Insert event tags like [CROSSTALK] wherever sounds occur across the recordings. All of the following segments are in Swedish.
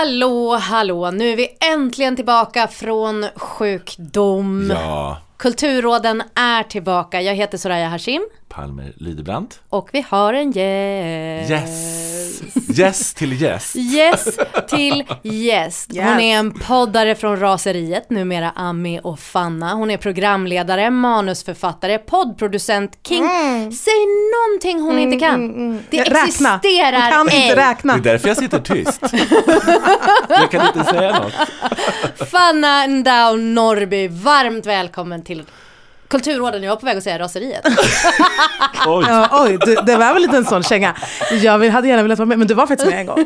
Hallå, hallå, nu är vi äntligen tillbaka från sjukdom. Ja, Kulturråden är tillbaka. Jag heter Soraya Hashim Palmer Lidebrandt. och vi har en gäst. Yes! Yes till yes. Yes till gäst. Hon är en poddare från Raseriet, numera Ami och Fanna. Hon är programledare, manusförfattare, poddproducent, king. Säg någonting hon inte kan. Det Räkna. existerar Hon kan inte ej. Det räkna. är därför jag sitter tyst. [LAUGHS] Jag kan inte säga något. Fanna Ndao Norby, varmt välkommen till Kulturråden. Jag var på väg att säga Raseriet. [LAUGHS] Oj. Ja, oj, du, det var väl lite en sån känga. Jag vill, hade gärna velat vara med, men du var faktiskt med en gång.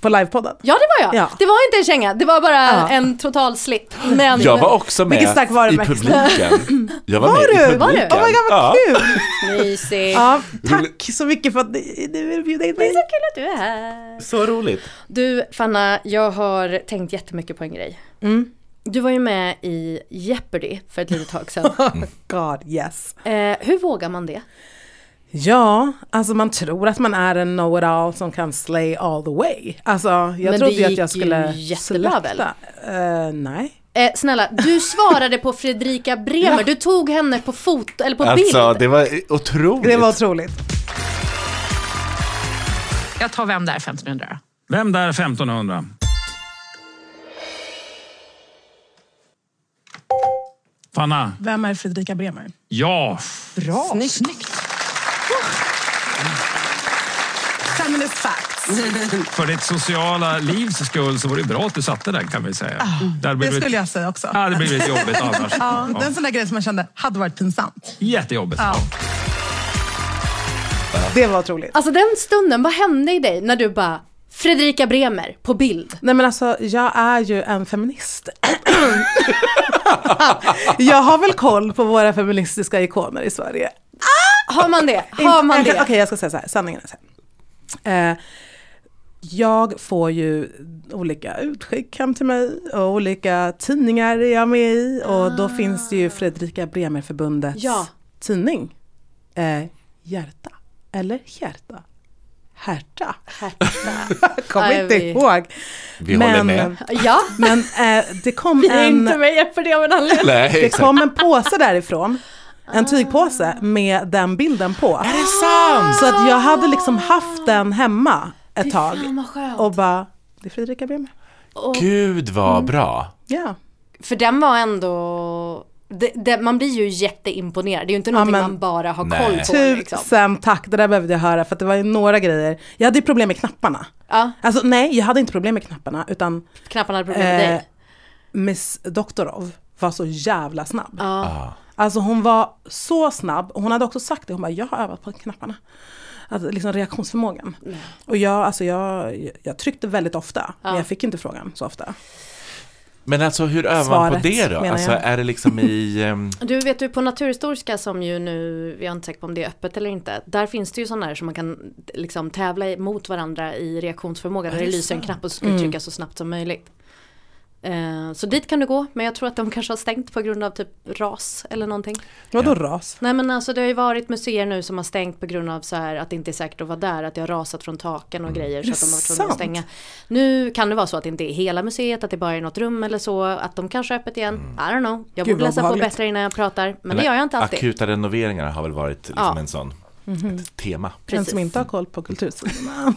På livepodden. Ja, det var jag. Ja. Det var inte en känga, det var bara Ja. en total slip. Men Jag var också med Vilket starkt i publiken. Jag var, Var med du? i publiken. Var du? Oh my god vad Ja. kul! mysigt. Ja, tack så mycket för att ni vill bjuda in Det är mig. så kul att du är här. Så roligt. Du, Fanna, jag har tänkt jättemycket på en grej. Mm. Du var ju med i Jeopardy för ett litet tag sedan. [LAUGHS] God yes. Eh, hur vågar man det? Ja, alltså man tror att man är en know-it-all som kan slay all the way. Alltså jag Men trodde det ju att gick jag skulle ju jättebra väl? Uh, nej. Eh, snälla, du svarade på Fredrika Bremer. Du tog henne på foto, eller på Alltså, bild. det var otroligt. Det var otroligt. Jag tar vem där 1500 Vem där 1500? Fanna? Vem är Fredrika Bremer? Ja. Bra, snyggt. Feminist facts. [LAUGHS] För ditt sociala livs skull så var det bra att du satte den kan vi säga. Där blev Det skulle jag säga också. Ja, det blev lite jobbigt [LAUGHS] annars. Ja, det är en sån där grej som man kände hade varit pinsamt. Jättejobbigt. Ja. Det var otroligt. Alltså den stunden, vad hände i dig när du bara Fredrika Bremer på bild? Nej men alltså, jag är ju en feminist. [LAUGHS] jag har väl koll på våra feministiska ikoner i Sverige. Har man det? [LAUGHS] Har man det? Okej, jag ska säga så här, sanningen är så här. Eh, jag får ju olika utskick hem till mig och olika tidningar är jag med i och då finns det ju Fredrika Bremer-förbundets Ja. tidning. Eh, Hjärta, eller Hjärta? Härta. [LAUGHS] Kommer Nej, inte vi- ihåg. Vi håller med. Ja, Men eh, det kom vi är en... inte med Jeopardy av en anledning. Nej, Det kom en påse därifrån. En tygpåse med den bilden på. Är det sant? Så att jag hade liksom haft den hemma ett tag. Vad skönt. Och bara, det är Fredrika Bremer. Gud vad bra. Ja. För den var ändå... Det, det, man blir ju jätteimponerad. Det är ju inte någonting men- man bara har Nej. koll på. Liksom. Tusen tack, det där behövde jag höra för att det var ju några grejer. Jag hade ju problem med knapparna. Ja, Alltså nej, jag hade inte problem med knapparna utan knapparna hade problem med eh, dig. Miss Doktorov var så jävla snabb. Ja. Alltså hon var så snabb och hon hade också sagt det, hon bara jag har övat på knapparna. Alltså liksom reaktionsförmågan. Och jag, alltså jag, jag tryckte väldigt ofta, men jag fick inte frågan så ofta. Men alltså hur övar man på det då? Alltså är det liksom i... [LAUGHS] ehm, Du vet du på Naturhistoriska som ju nu, jag är inte säker på om det är öppet eller inte. Där finns det ju sådana här som man kan liksom tävla mot varandra i reaktionsförmåga. Där det lyser en knapp och så ska du trycka så snabbt som möjligt. Eh, så dit kan du gå, men jag tror att de [LAUGHS] kanske har stängt på grund av typ ras eller någonting. Vadå ras? Nej men alltså det har ju varit museer nu som har stängt på grund av så här att det inte är säkert att vara där, att det har rasat från taken och grejer så att de har varit tvungna att stänga. Nu kan det vara så att det inte är hela museet, att det bara är något rum eller så, att de kanske är öppet igen. I don't know. Jag Gud, borde läsa på bättre innan jag pratar, men det gör jag inte alltid. Akuta renoveringar har väl varit liksom Ja. en sån, ett tema. Precis. som inte har koll på kultursidorna.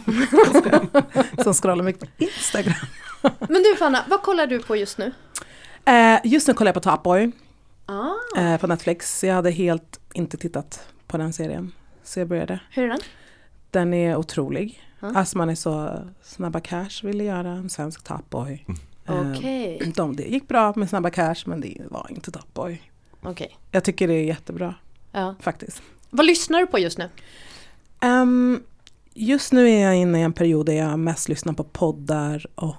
[LAUGHS] [LAUGHS] som scrollar mycket på Instagram. [LAUGHS] Men du Fanna, vad kollar du på just nu? Eh, just nu kollar jag på Top Boy Ah, eh, på Netflix. Jag hade helt inte tittat på den serien. Så jag började. hur är den? Den är otrolig. Ja. Alltså man är så Snabba Cash ville göra en svensk Top Boy. Eh, Okej, [CLEARS THROAT] de, det gick bra med Snabba Cash men det var inte Top Boy. okej. Jag tycker det är jättebra Ja. faktiskt. Vad lyssnar du på just nu? Ehm, just nu är jag inne i en period där jag mest lyssnar på poddar och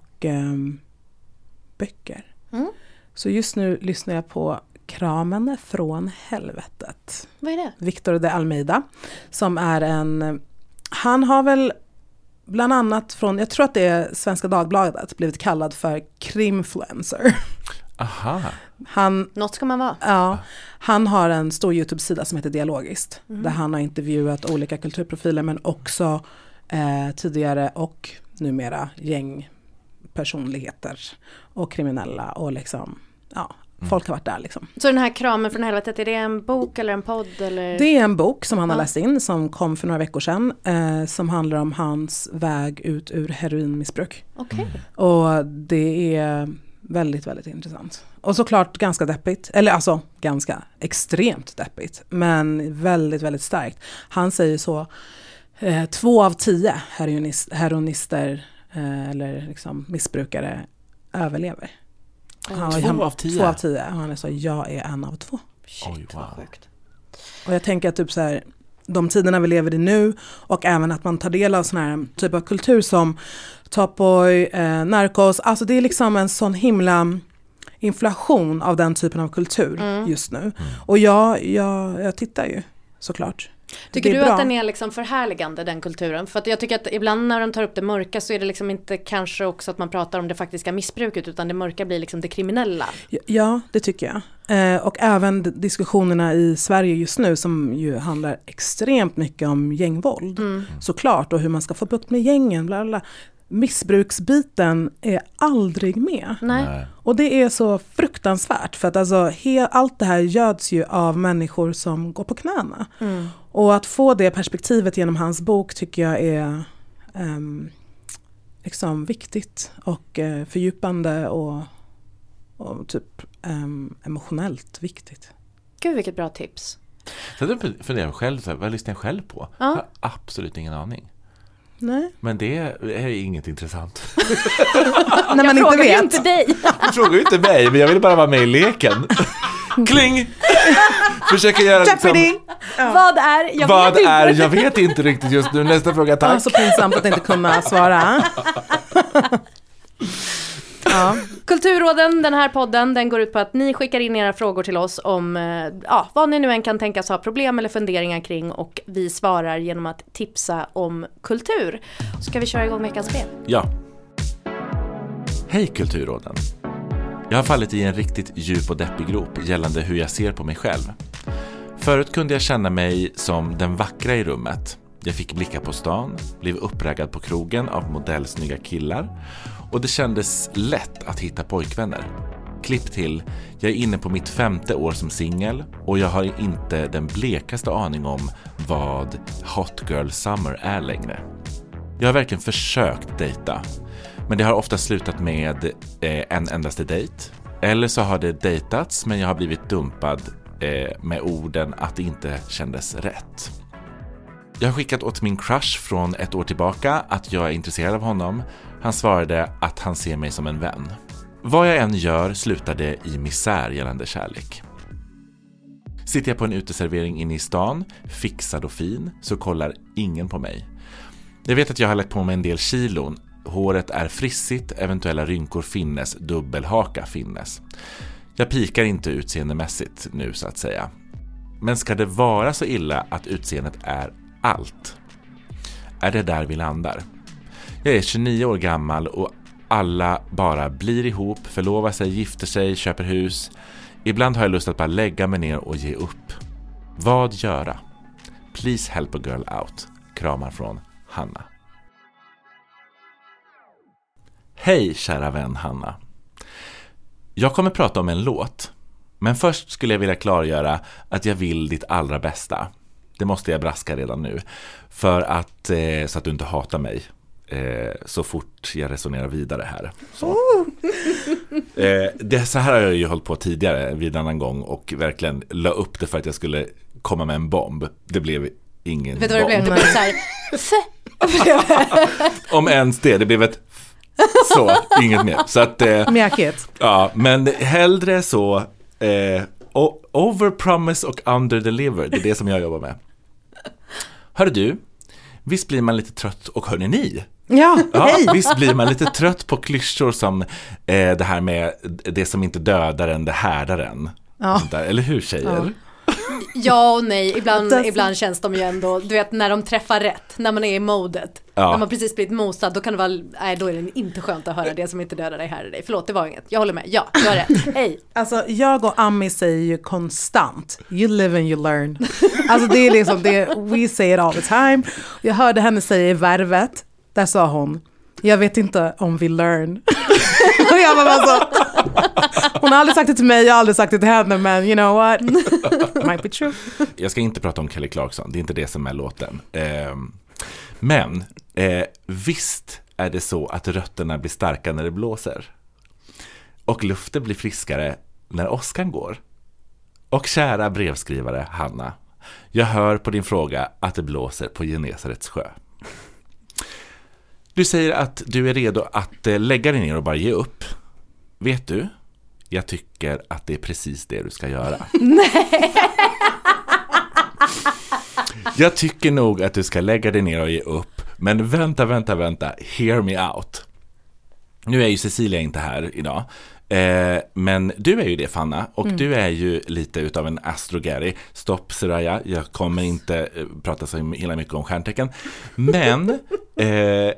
böcker. Mm. Så just nu lyssnar jag på Kramen från helvetet. Vad är det? Victor de Almeida. Som är en, han har väl bland annat från, jag tror att det är Svenska Dagbladet, blivit kallad för krimfluencer. Aha, Han, Något ska man vara. ja, han har en stor YouTube-sida som heter Dialogiskt. Där han har intervjuat olika kulturprofiler men också eh, tidigare och numera gängpersonligheter och kriminella och liksom, ja, folk har varit där liksom. Så den här kramen från helvetet, är det en bok eller en podd eller? Det är en bok som han har Ja. läst in som kom för några veckor sedan. Eh, som handlar om hans väg ut ur heroinmissbruk. Okej. Och det är väldigt, väldigt intressant. Och såklart ganska deppigt. Eller alltså ganska extremt deppigt. Men väldigt, väldigt starkt. Han säger så. Eh, två av tio heroinist, heroinister eller liksom missbrukare överlever. Han- Två han- av tio? Två av tio. Och han är så, jag är en av två. Shit Oj, vad wow. sjukt. Och jag tänker att typ så här, de tiderna vi lever i nu och även att man tar del av sån här typ av kultur som Top Boy, eh, Narcos, alltså det är liksom en sån himla inflation av den typen av kultur Mm. just nu. Och jag, jag, jag tittar ju såklart. Tycker du bra. att den är liksom förhärligande den kulturen? För att jag tycker att ibland när de tar upp det mörka så är det liksom inte kanske också att man pratar om det faktiska missbruket utan det mörka blir liksom det kriminella. Ja, det tycker jag. Eh, och även diskussionerna i Sverige just nu som ju handlar extremt mycket om gängvåld. Såklart, och hur man ska få bukt med gängen. Bla bla. Missbruksbiten är aldrig med. Nej. Och det är så fruktansvärt för att alltså, he, allt det här göds ju av människor som går på knäna. Mm. Och att få det perspektivet genom hans bok tycker jag är ehm, liksom viktigt och eh, fördjupande och, och typ ehm, emotionellt viktigt. Gud vilket bra tips. Så jag funderar själv, så här, vad lyssnar jag själv på? Ja. Jag har absolut ingen aning. Nej, Men det är inget intressant. [LAUGHS] när man inte Frågar vet. inte dig. Du frågar ju inte mig, men jag vill bara vara med i leken. Kling! Försöker göra liksom, Vad är? Jag vad vet inte. är, jag vet inte riktigt just nu. Nästa fråga, Ja, tack. så pinsamt att inte kunna svara. [LAUGHS] ja. [LAUGHS] Kulturråden, den här podden, den går ut på att ni skickar in era frågor till oss om eh, ja, vad ni nu än kan tänkas ha problem eller funderingar kring och vi svarar genom att tipsa om kultur. Så ska vi köra igång veckans spel. Ja. Hej Kulturråden. Jag har fallit i en riktigt djup och deppig grop gällande hur jag ser på mig själv. Förut kunde jag känna mig som den vackra i rummet. Jag fick blicka på stan, blev uppraggad på krogen av modellsnygga killar och det kändes lätt att hitta pojkvänner. Klipp till, jag är inne på mitt femte år som singel och jag har inte den blekaste aning om vad Hot Girl Summer är längre. Jag har verkligen försökt dejta, men det har ofta slutat med eh, en endaste dejt. Eller så har det dejtats, men jag har blivit dumpad eh, med orden att det inte kändes rätt. Jag har skickat åt min crush från ett år tillbaka att jag är intresserad av honom. Han svarade att han ser mig som en vän. Vad jag än gör slutar det i misär gällande kärlek. Sitter jag på en uteservering inne i stan, fixad och fin, så kollar ingen på mig. Jag vet att jag har lagt på mig en del kilon. Håret är frissigt, eventuella rynkor finnes, dubbelhaka finnes. Jag pikar inte utseendemässigt nu så att säga. Men ska det vara så illa att utseendet är allt? Är det där vi landar? Jag är 29 år gammal och alla bara blir ihop, förlovar sig, gifter sig, köper hus. Ibland har jag lust att bara lägga mig ner och ge upp. Vad göra? Please help a girl out. Kramar från Hanna. Hej kära vän Hanna. Jag kommer prata om en låt. Men först skulle jag vilja klargöra att jag vill ditt allra bästa. Det måste jag braska redan nu. För att, eh, så att du inte hatar mig eh, så fort jag resonerar vidare här. Så. [LAUGHS] Eh, det, så här har jag ju hållit på tidigare vid en annan gång och verkligen la upp det för att jag skulle komma med en bomb. Det blev ingen Vet du vad det bomb. blev? Det blev så här, [LAUGHS] Om ens det, det blev ett så, inget mer. Så att, eh, Mjäkigt. ja, men hellre så, eh, o- over promise och under deliver, det är det som jag jobbar med. Hör du, visst blir man lite trött, och hörni ni, Ja, Ja, hej! visst blir man lite trött på klyschor som eh, det här med det som inte dödar en, det härdar en. Ja. Där. Eller hur tjejer? Ja och nej, ibland, ibland känns de ju ändå, du vet när de träffar rätt, när man är i modet. Ja. När man precis blivit mosad, då kan det vara, nej då är det inte skönt att höra det som inte dödar dig här i dig. Förlåt, det var inget. Jag håller med. Ja, du har rätt. Hej. Alltså jag och Ami säger ju konstant, you live and you learn. Alltså det är liksom det, we say it all the time. Jag hörde henne säga i Värvet, där sa hon, jag vet inte om vi learn. [LAUGHS] och jag bara alltså, hon har aldrig sagt det till mig, jag har aldrig sagt det till henne, men you know what, might be true. Jag ska inte prata om Kelly Clarkson, det är inte det som är låten. Eh, men eh, visst är det så att rötterna blir starka när det blåser. Och luften blir friskare när åskan går. Och kära brevskrivare Hanna, jag hör på din fråga att det blåser på Genesarets sjö. Du säger att du är redo att eh, lägga dig ner och bara ge upp. Vet du? Jag tycker att det är precis det du ska göra. [LAUGHS] Jag tycker nog att du ska lägga dig ner och ge upp. Men vänta, vänta, vänta. Hear me out. Nu är ju Cecilia inte här idag. Eh, men du är ju det Fanna och du är ju lite utav en astrogary. Stopp Soraya, jag kommer inte eh, prata så himla mycket om stjärntecken. Men [LAUGHS] eh, eh,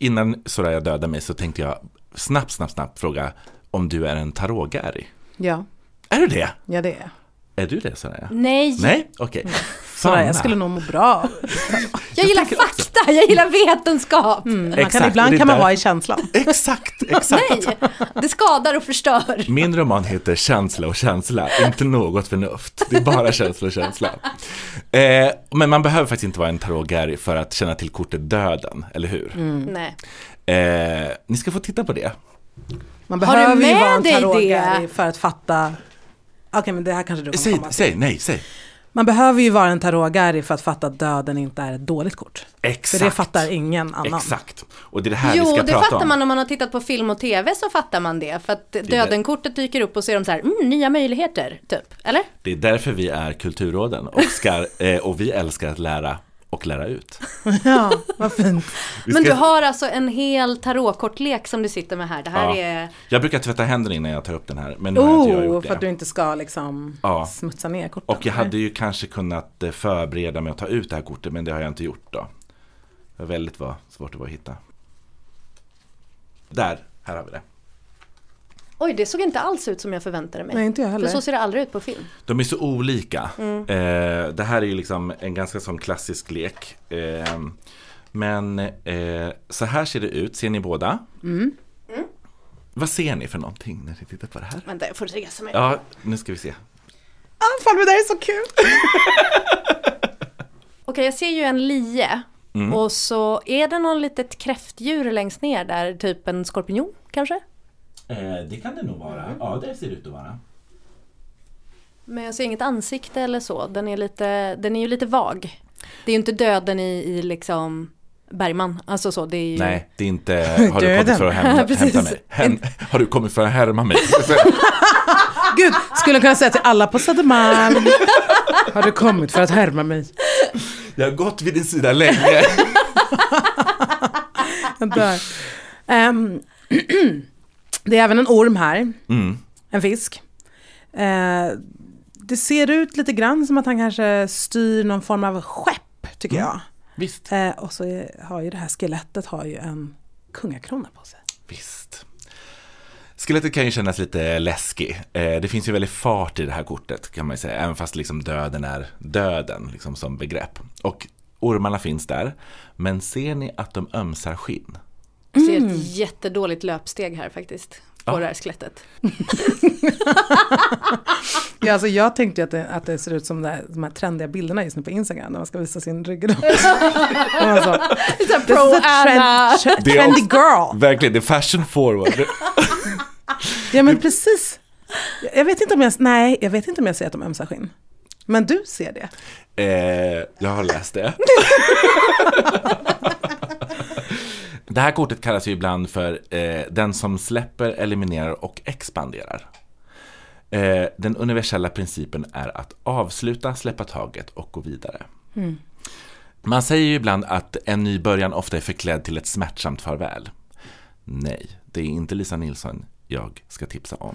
innan Soraya dödade mig så tänkte jag snabbt, snabbt, snabbt fråga om du är en tarotgäri. Ja, Är du det? ja det är Är du det Soraya? Nej, Nej, okej. Sådär, jag skulle nog må bra jag gillar tänker också- fakta, jag gillar vetenskap. man kan, Exakt, och Ibland kan man vara i känslan. Exakt, exakt. Nej, det skadar och förstör. Min roman heter Känsla och känsla, inte något förnuft. Det är bara känsla och känsla. Eh, men man behöver faktiskt inte vara en tarotgäri för att känna till kortet döden, eller hur? Nej. Eh, ni ska få titta på det. Man Har du behöver ju med vara en dig det? tarotgäri för att fatta Okej men det här kanske du kommer Säg, komma till. säg, nej, säg. Man behöver ju vara en tarotgäri för att fatta att döden inte är ett dåligt kort. Exakt. För det fattar ingen annan. Exakt. Och det är det här vi Jo, ska det prata fattar om. man om man har tittat på film och tv så fattar man det. För att det. dödenkortet dyker upp och så är de så här, mm, nya möjligheter, typ. Eller? Det är därför vi är Kulturråden och, ska, [LAUGHS] eh, och vi älskar att lära och lära ut. [LAUGHS] Ja, vad fint. Men du har alltså en hel tarotkortlek som du sitter med här. Det här Ja. är... Jag brukar tvätta händerna innan jag tar upp den här, men nu har inte jag Oh, gjort för att du det. inte ska liksom Ja. smutsa ner korten. Och jag hade ju kanske kunnat eh, förbereda mig att ta ut det här kortet, men det har jag inte gjort då. Det var väldigt var, svårt att vara att hitta. Där, här har vi det. Oj, det såg inte alls ut som jag förväntade mig. Nej, inte jag heller. För så ser det aldrig ut på film. De är så olika. Mm. Eh, det här är ju liksom en ganska sån klassisk lek. Eh, men eh, så här ser det ut, ser ni båda? Mm. Vad ser ni för någonting när ni tittar på det här? Vänta, jag får resa mig. Ja, nu ska vi se. Ah, fan, men det här är så kul! [LAUGHS] Okej, jag ser ju en lie. Mm. Och så är det någon litet kräftdjur längst ner där, typ en skorpion kanske? Eh, det kan det nog vara. Ja, det ser det ut att vara. Men jag ser inget ansikte eller så. Den är, lite, den är ju lite vag. Det är ju inte döden i, i liksom Bergman. Alltså så, det är ju... Nej, det är inte [LAUGHS] har du kommit Döden. för att hämta, [LAUGHS] Precis. hämta mig. Hem, har du kommit för att härma mig? [LAUGHS] Gud, skulle kunna säga till alla på Södermalm. Har du kommit för att härma mig? Jag har gått vid din sida länge. Jag dör. Ehm, [CLEARS THROAT] det är även en orm här, Mm. en fisk. Eh, det ser ut lite grann som att han kanske styr någon form av skepp, tycker jag. Visst. Eh, och så är, har ju det här skelettet har ju en kungakrona på sig. Visst. Skelettet kan ju kännas lite läskig. Eh, det finns ju väldigt fart i det här kortet kan man ju säga, även fast liksom döden är döden liksom som begrepp. Och ormarna finns där, men ser ni att de ömsar skinn? Jag ser ett jättedåligt löpsteg här faktiskt. På Ja. det här skelettet. [LAUGHS] Ja, alltså jag tänkte ju att det, att det ser ut som det här, de här trendiga bilderna just nu på Instagram när man ska visa sin ryggrad. alltså, Pro is a Anna. trend, Det är trendy girl. Verkligen, det är fashion forward. [LAUGHS] Ja men precis. Jag vet inte om jag, nej, jag vet inte om jag ser att de ömsar skinn. Men du ser det. Eh, jag har läst det. [LAUGHS] det här kortet kallas ju ibland för eh, den som släpper, eliminerar och expanderar. Eh, den universella principen är att avsluta, släppa taget och gå vidare. Man säger ju ibland att en ny början ofta är förklädd till ett smärtsamt farväl. Nej, det är inte Lisa Nilsson jag ska tipsa om.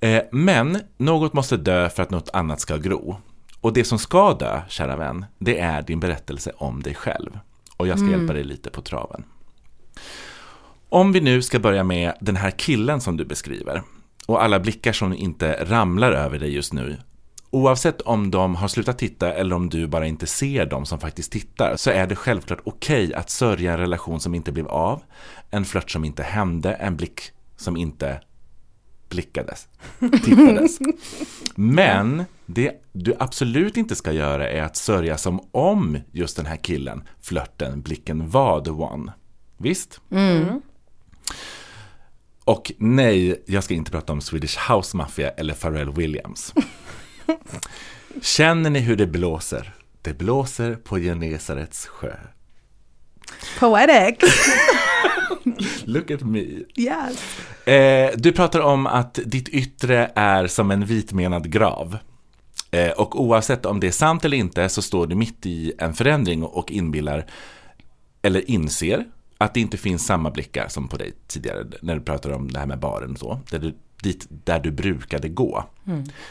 Eh, men något måste dö för att något annat ska gro. Och det som ska dö, kära vän, det är din berättelse om dig själv. Och jag ska hjälpa dig lite på traven. Om vi nu ska börja med den här killen som du beskriver och alla blickar som inte ramlar över dig just nu. Oavsett om de har slutat titta eller om du bara inte ser dem som faktiskt tittar så är det självklart okej att sörja en relation som inte blev av, en flört som inte hände, en blick som inte blickades, tittades. [LAUGHS] Men det du absolut inte ska göra är att sörja som om just den här killen, flörten, blicken var the one. Visst? Och nej, jag ska inte prata om Swedish House Mafia eller Pharrell Williams. [LAUGHS] Känner ni hur det blåser? Det blåser på Genesarets sjö. Poetic. [LAUGHS] Look at me. Yes. Eh, du pratar om att ditt yttre är som en vitmenad grav. Eh, och oavsett om det är sant eller inte så står du mitt i en förändring och inbillar eller inser att det inte finns samma blickar som på dig tidigare när du pratade om det här med baren och så, där du, dit där du brukade gå.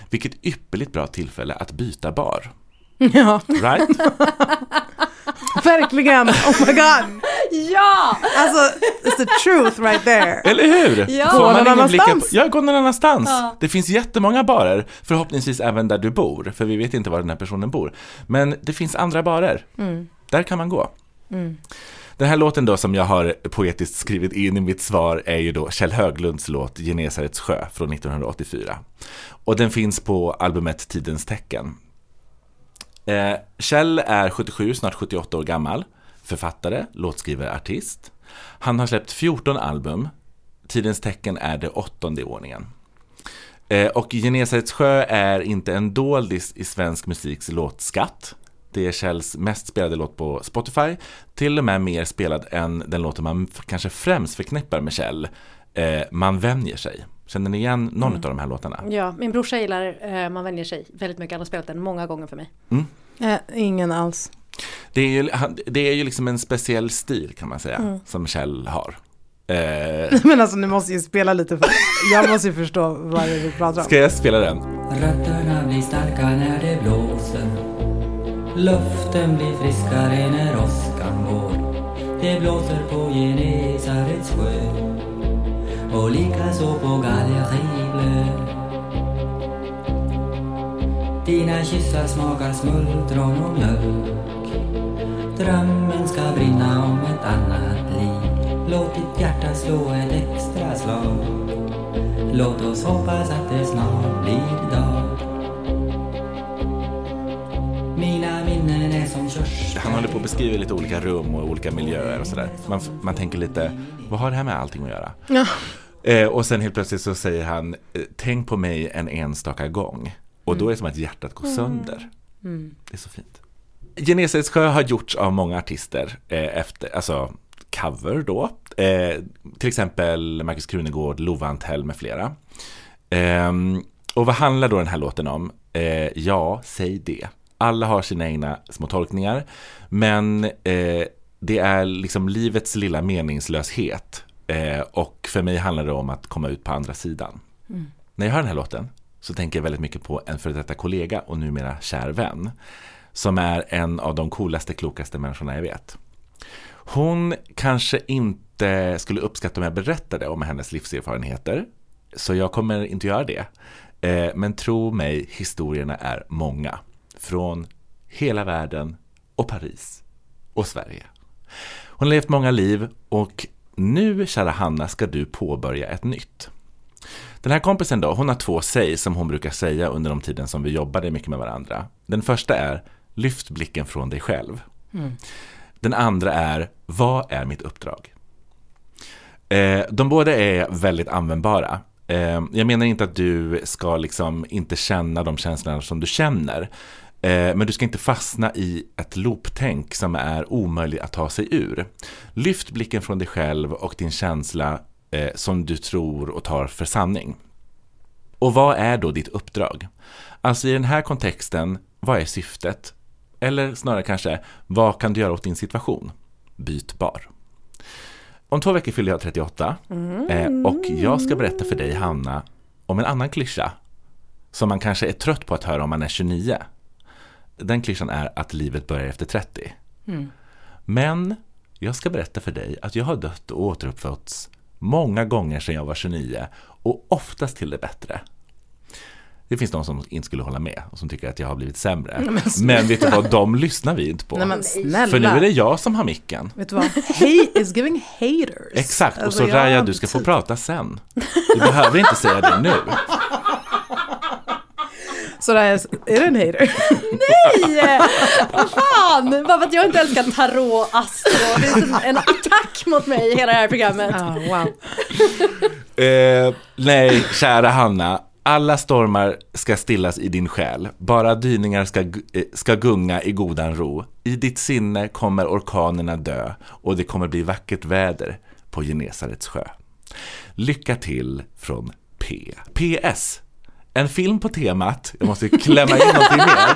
Vilket ypperligt bra tillfälle att byta bar. [LAUGHS] Ja, Right? [LAUGHS] verkligen. Oh my god. [LAUGHS] Ja! Alltså, it's the truth right there. Eller hur? Ja. Får man någon ingen annanstans. På, ja, gå någon annanstans. Ja. Det finns jättemånga barer, förhoppningsvis även där du bor, för vi vet inte var den här personen bor. Men det finns andra barer. Där kan man gå. Den här låten då som jag har poetiskt skrivit in i mitt svar är ju då Kjell Höglunds låt Genesarets sjö från 1984. Och den finns på albumet Tidens tecken. Eh, Kjell är 77, snart 78 år gammal, författare, låtskrivare, artist. Han har släppt 14 album. Tidens tecken är det åttonde i ordningen. Eh, och Genesarets sjö är inte en doldis i svensk musiks låtskatt. Det är Kjells mest spelade låt på Spotify, till och med mer spelad än den låten man kanske främst förknippar med Kjell, eh, Man vänjer sig. Känner ni igen någon av de här låtarna? Ja, min brorsa gillar eh, Man vänjer sig väldigt mycket. Han har spelat den många gånger för mig. Eh, ingen alls. Det är, ju, det är ju liksom en speciell stil kan man säga, som Kjell har. [LAUGHS] Eh, Men alltså ni måste ju spela lite för jag måste ju förstå vad det är vi pratar om. ska jag spela den? Rötterna blir starka när det blåser. Luften blir friskare när åskan går. Det blåser på Genesarets sjö. Och likaså på Gallerivlö Dina kyssar smakar smultron och mjölk Drömmen ska brinna om ett annat liv Låt ditt hjärta slå ett extra slag Låt oss hoppas att det snart blir dag Mina minnen är som körsbär Han håller på att beskriva lite olika rum och olika miljöer och sådär. Man, man tänker lite, vad har det här med allting att göra? Ja. Eh, och sen helt plötsligt så säger han, eh, tänk på mig en enstaka gång. Och då är det som att hjärtat går sönder. Det är så fint. Genesarets sjö har gjorts av många artister eh, efter, alltså cover då. Eh, till exempel Marcus Krunegård, Lova Antell med flera. Ehm, och vad handlar då den här låten om? Eh, ja, säg det. Alla har sina egna små tolkningar, men eh, det är liksom livets lilla meningslöshet. Eh, och för mig handlar det om att komma ut på andra sidan. När jag hör den här låten så tänker jag väldigt mycket på en före detta kollega och numera kär vän. Som är en av de coolaste, klokaste människorna jag vet. Hon kanske inte skulle uppskatta om jag berättade om hennes livserfarenheter. Så jag kommer inte göra det. Eh, men tro mig, historierna är många. Från hela världen och Paris och Sverige. Hon har levt många liv och nu, kära Hanna, ska du påbörja ett nytt. Den här kompisen då, hon har två säg som hon brukar säga under de tiden som vi jobbade mycket med varandra. Den första är, lyft blicken från dig själv. Mm. Den andra är, vad är mitt uppdrag? Eh, de båda är väldigt användbara. Eh, jag menar inte att du ska liksom inte känna de känslorna som du känner. Eh, men du ska inte fastna i ett looptänk som är omöjligt att ta sig ur. Lyft blicken från dig själv och din känsla eh, som du tror och tar för sanning. Och vad är då ditt uppdrag? Alltså i den här kontexten, vad är syftet? Eller snarare kanske, vad kan du göra åt din situation? Bytbar. Om två veckor fyller jag 38 mm. eh, och jag ska berätta för dig, Hanna, om en annan klyscha som man kanske är trött på att höra om man är 29 den klyschan är att livet börjar efter 30. Mm. Men jag ska berätta för dig att jag har dött och återuppfötts många gånger sedan jag var 29 och oftast till det bättre. Det finns de som inte skulle hålla med och som tycker att jag har blivit sämre. Men, men vet du vad, de lyssnar vi inte på. Nej, men snälla. För nu är det jag som har micken. Vet du vad, hate is giving haters. Exakt, och alltså, så Raja, du ska få prata sen. Du behöver inte säga det nu. Så det är, är du en hater? Nej! Vad fan! Bara för att jag inte älskar tarot, astro. Det är en attack mot mig i hela det här programmet. Oh, wow. eh, nej, kära Hanna. Alla stormar ska stillas i din själ. Bara dyningar ska, eh, ska gunga i godan ro. I ditt sinne kommer orkanerna dö och det kommer bli vackert väder på Genesarets sjö. Lycka till från P. PS en film på temat, jag måste klämma in någonting mer,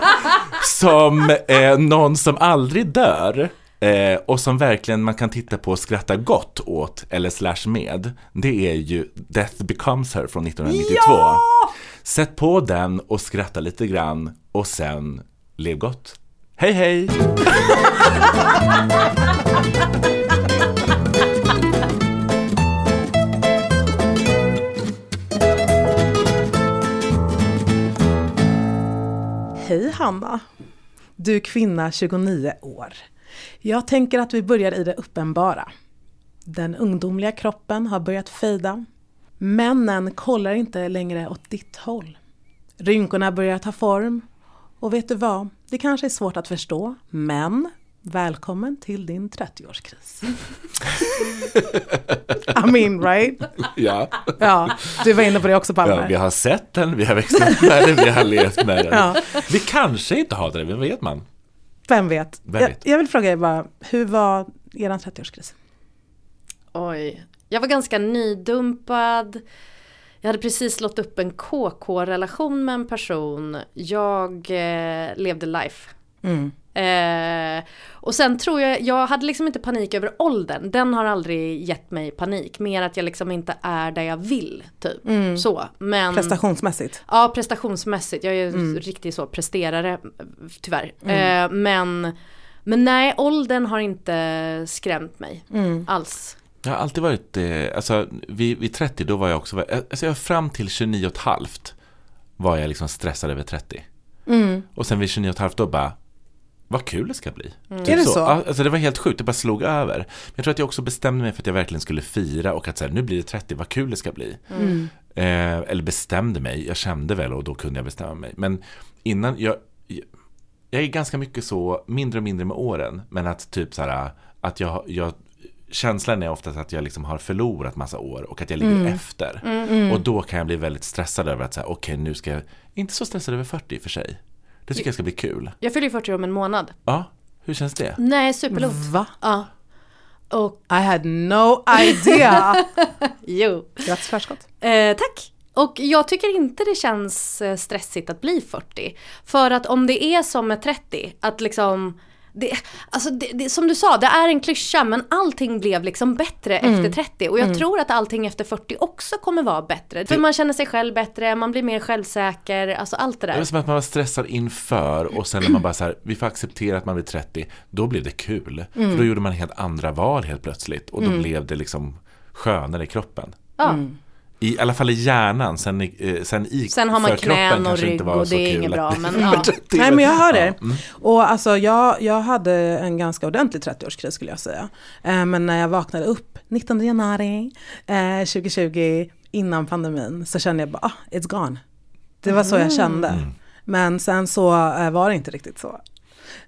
[LAUGHS] som eh, någon som aldrig dör eh, och som verkligen man kan titta på och skratta gott åt, eller slash med, det är ju Death becomes her från 1992. Ja! Sätt på den och skratta lite grann och sen lev gott. Hej hej! Hej Hanna! Du är kvinna 29 år. Jag tänker att vi börjar i det uppenbara. Den ungdomliga kroppen har börjat fejda. Männen kollar inte längre åt ditt håll. Rynkorna börjar ta form. Och vet du vad? Det kanske är svårt att förstå, men Välkommen till din 30-årskris. [LAUGHS] I mean right? Ja. ja. Du var inne på det också Palme. Ja, vi har sett den, vi har växt upp med den, vi har levt med den. Ja. Vi kanske inte har det, vem vet man? Vem vet? Vem vet? Jag, jag, vill fråga er bara, hur var er 30-årskris? Oj, jag var ganska nydumpad. Jag hade precis slått upp en KK-relation med en person. Jag eh, levde life. Mm. Eh, och sen tror jag, jag hade liksom inte panik över åldern. Den har aldrig gett mig panik. Mer att jag liksom inte är där jag vill. Typ. Mm. Så. Men, prestationsmässigt? Ja, prestationsmässigt. Jag är mm. riktigt så presterare tyvärr. Mm. Eh, men, men nej, åldern har inte skrämt mig mm. alls. Jag har alltid varit, eh, alltså vid, vid 30 då var jag också, alltså jag fram till 29 och ett halvt var jag liksom stressad över 30. Mm. Och sen vid 29 och ett halvt då bara, vad kul det ska bli. Mm. Typ är det så? så? Alltså det var helt sjukt, det bara slog över. Men jag tror att jag också bestämde mig för att jag verkligen skulle fira och att så här, nu blir det 30, vad kul det ska bli. Mm. Eh, eller bestämde mig, jag kände väl och då kunde jag bestämma mig. Men innan, jag, jag är ganska mycket så, mindre och mindre med åren. Men att typ så här, att jag, jag känslan är oftast att jag liksom har förlorat massa år och att jag ligger mm. efter. Mm, mm. Och då kan jag bli väldigt stressad över att säga, okej okay, nu ska jag, inte så stressad över 40 i och för sig. Det tycker jag ska bli kul. Jag fyller ju 40 om en månad. Ja, hur känns det? Nej, superlugnt. Va? Ja. Och... I had no idea! [LAUGHS] jo. Grattis förskott. Eh, tack. Och jag tycker inte det känns eh, stressigt att bli 40. För att om det är som med 30, att liksom det, alltså det, det, som du sa, det är en klyscha men allting blev liksom bättre Mm. efter 30 och jag tror att allting efter 40 också kommer vara bättre. För man känner sig själv bättre, man blir mer självsäker, alltså allt det Det där. var som att man var stressad inför och sen när man bara så här, vi får acceptera att man blir 30, då blev det kul. Mm. För då gjorde man helt andra val helt plötsligt och då blev det liksom skönare i kroppen. Ja. I alla fall i hjärnan, sen i, eh, sen i Sen har man knän och kanske rygg inte var och så det är kul inget bra [LAUGHS] men ja. 30, Nej men jag hör det. Ja, mm. Och alltså jag, jag hade en ganska ordentlig 30-årskris skulle jag säga. Eh, men när jag vaknade upp 19 januari eh, 2020 innan pandemin så kände jag bara, ah, it's gone. Det var så jag kände. Mm. Men sen så eh, var det inte riktigt så.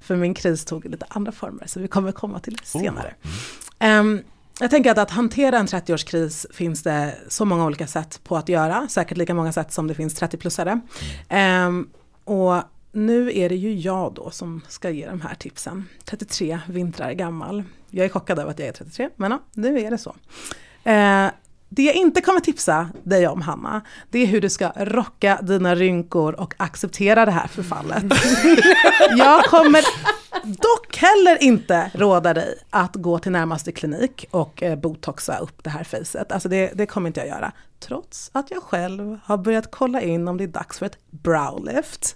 För min kris tog lite andra former så vi kommer komma till det senare. Ehm, jag tänker att att hantera en 30-årskris finns det så många olika sätt på att göra. Säkert lika många sätt som det finns 30-plussare. Ehm, och nu är det ju jag då som ska ge de här tipsen. 33 vintrar gammal. Jag är chockad över att jag är 33, men ja, nu är det så. Eh, det jag inte kommer tipsa dig om Hanna, det är hur du ska rocka dina rynkor och acceptera det här förfallet. [LAUGHS] jag kommer dock heller inte råda dig att gå till närmaste klinik och eh, botoxa upp det här facet. Alltså det, det kommer inte jag göra. Trots att jag själv har börjat kolla in om det är dags för ett browlift.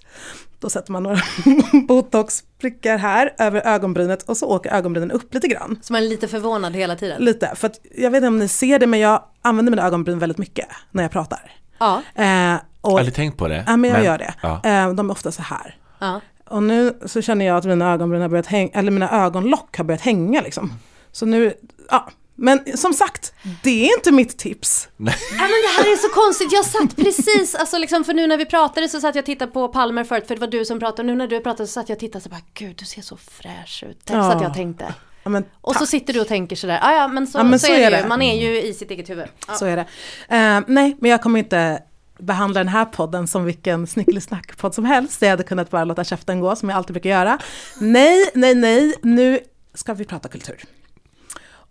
Då sätter man några [LAUGHS] botoxprickar här över ögonbrynet och så åker ögonbrynen upp lite grann. Så man är lite förvånad hela tiden. Lite, för att jag vet inte om ni ser det men jag använder mina ögonbryn väldigt mycket när jag pratar. Ja. Eh, Jag och, har aldrig tänkt på det. ja men jag gör det. Ja. Eh, de är ofta så här. ja. Och nu så känner jag att mina ögonbryn har börjat hänga, eller mina ögonlock har börjat hänga liksom. Så nu, ja. Men som sagt, det är inte mitt tips. Nej men det här är så konstigt, jag satt precis, alltså liksom för nu när vi pratade så satt jag och tittade på Palmer förut för det var du som pratade och nu när du pratade så satt jag och tittade så bara gud du ser så fräsch ut. Ja. Så att jag tänkte. Ja, men, Och så sitter du och tänker sådär, ah, ja men så, Ja, men så, så är, är det ju, man är ju i sitt eget huvud. Ja. Så är det. Eh, nej, men jag kommer inte behandla den här podden som vilken snickelisnack-podd som helst. Jag hade kunnat bara låta käften gå som jag alltid brukar göra. Nej, nej, nej, nu ska vi prata kultur.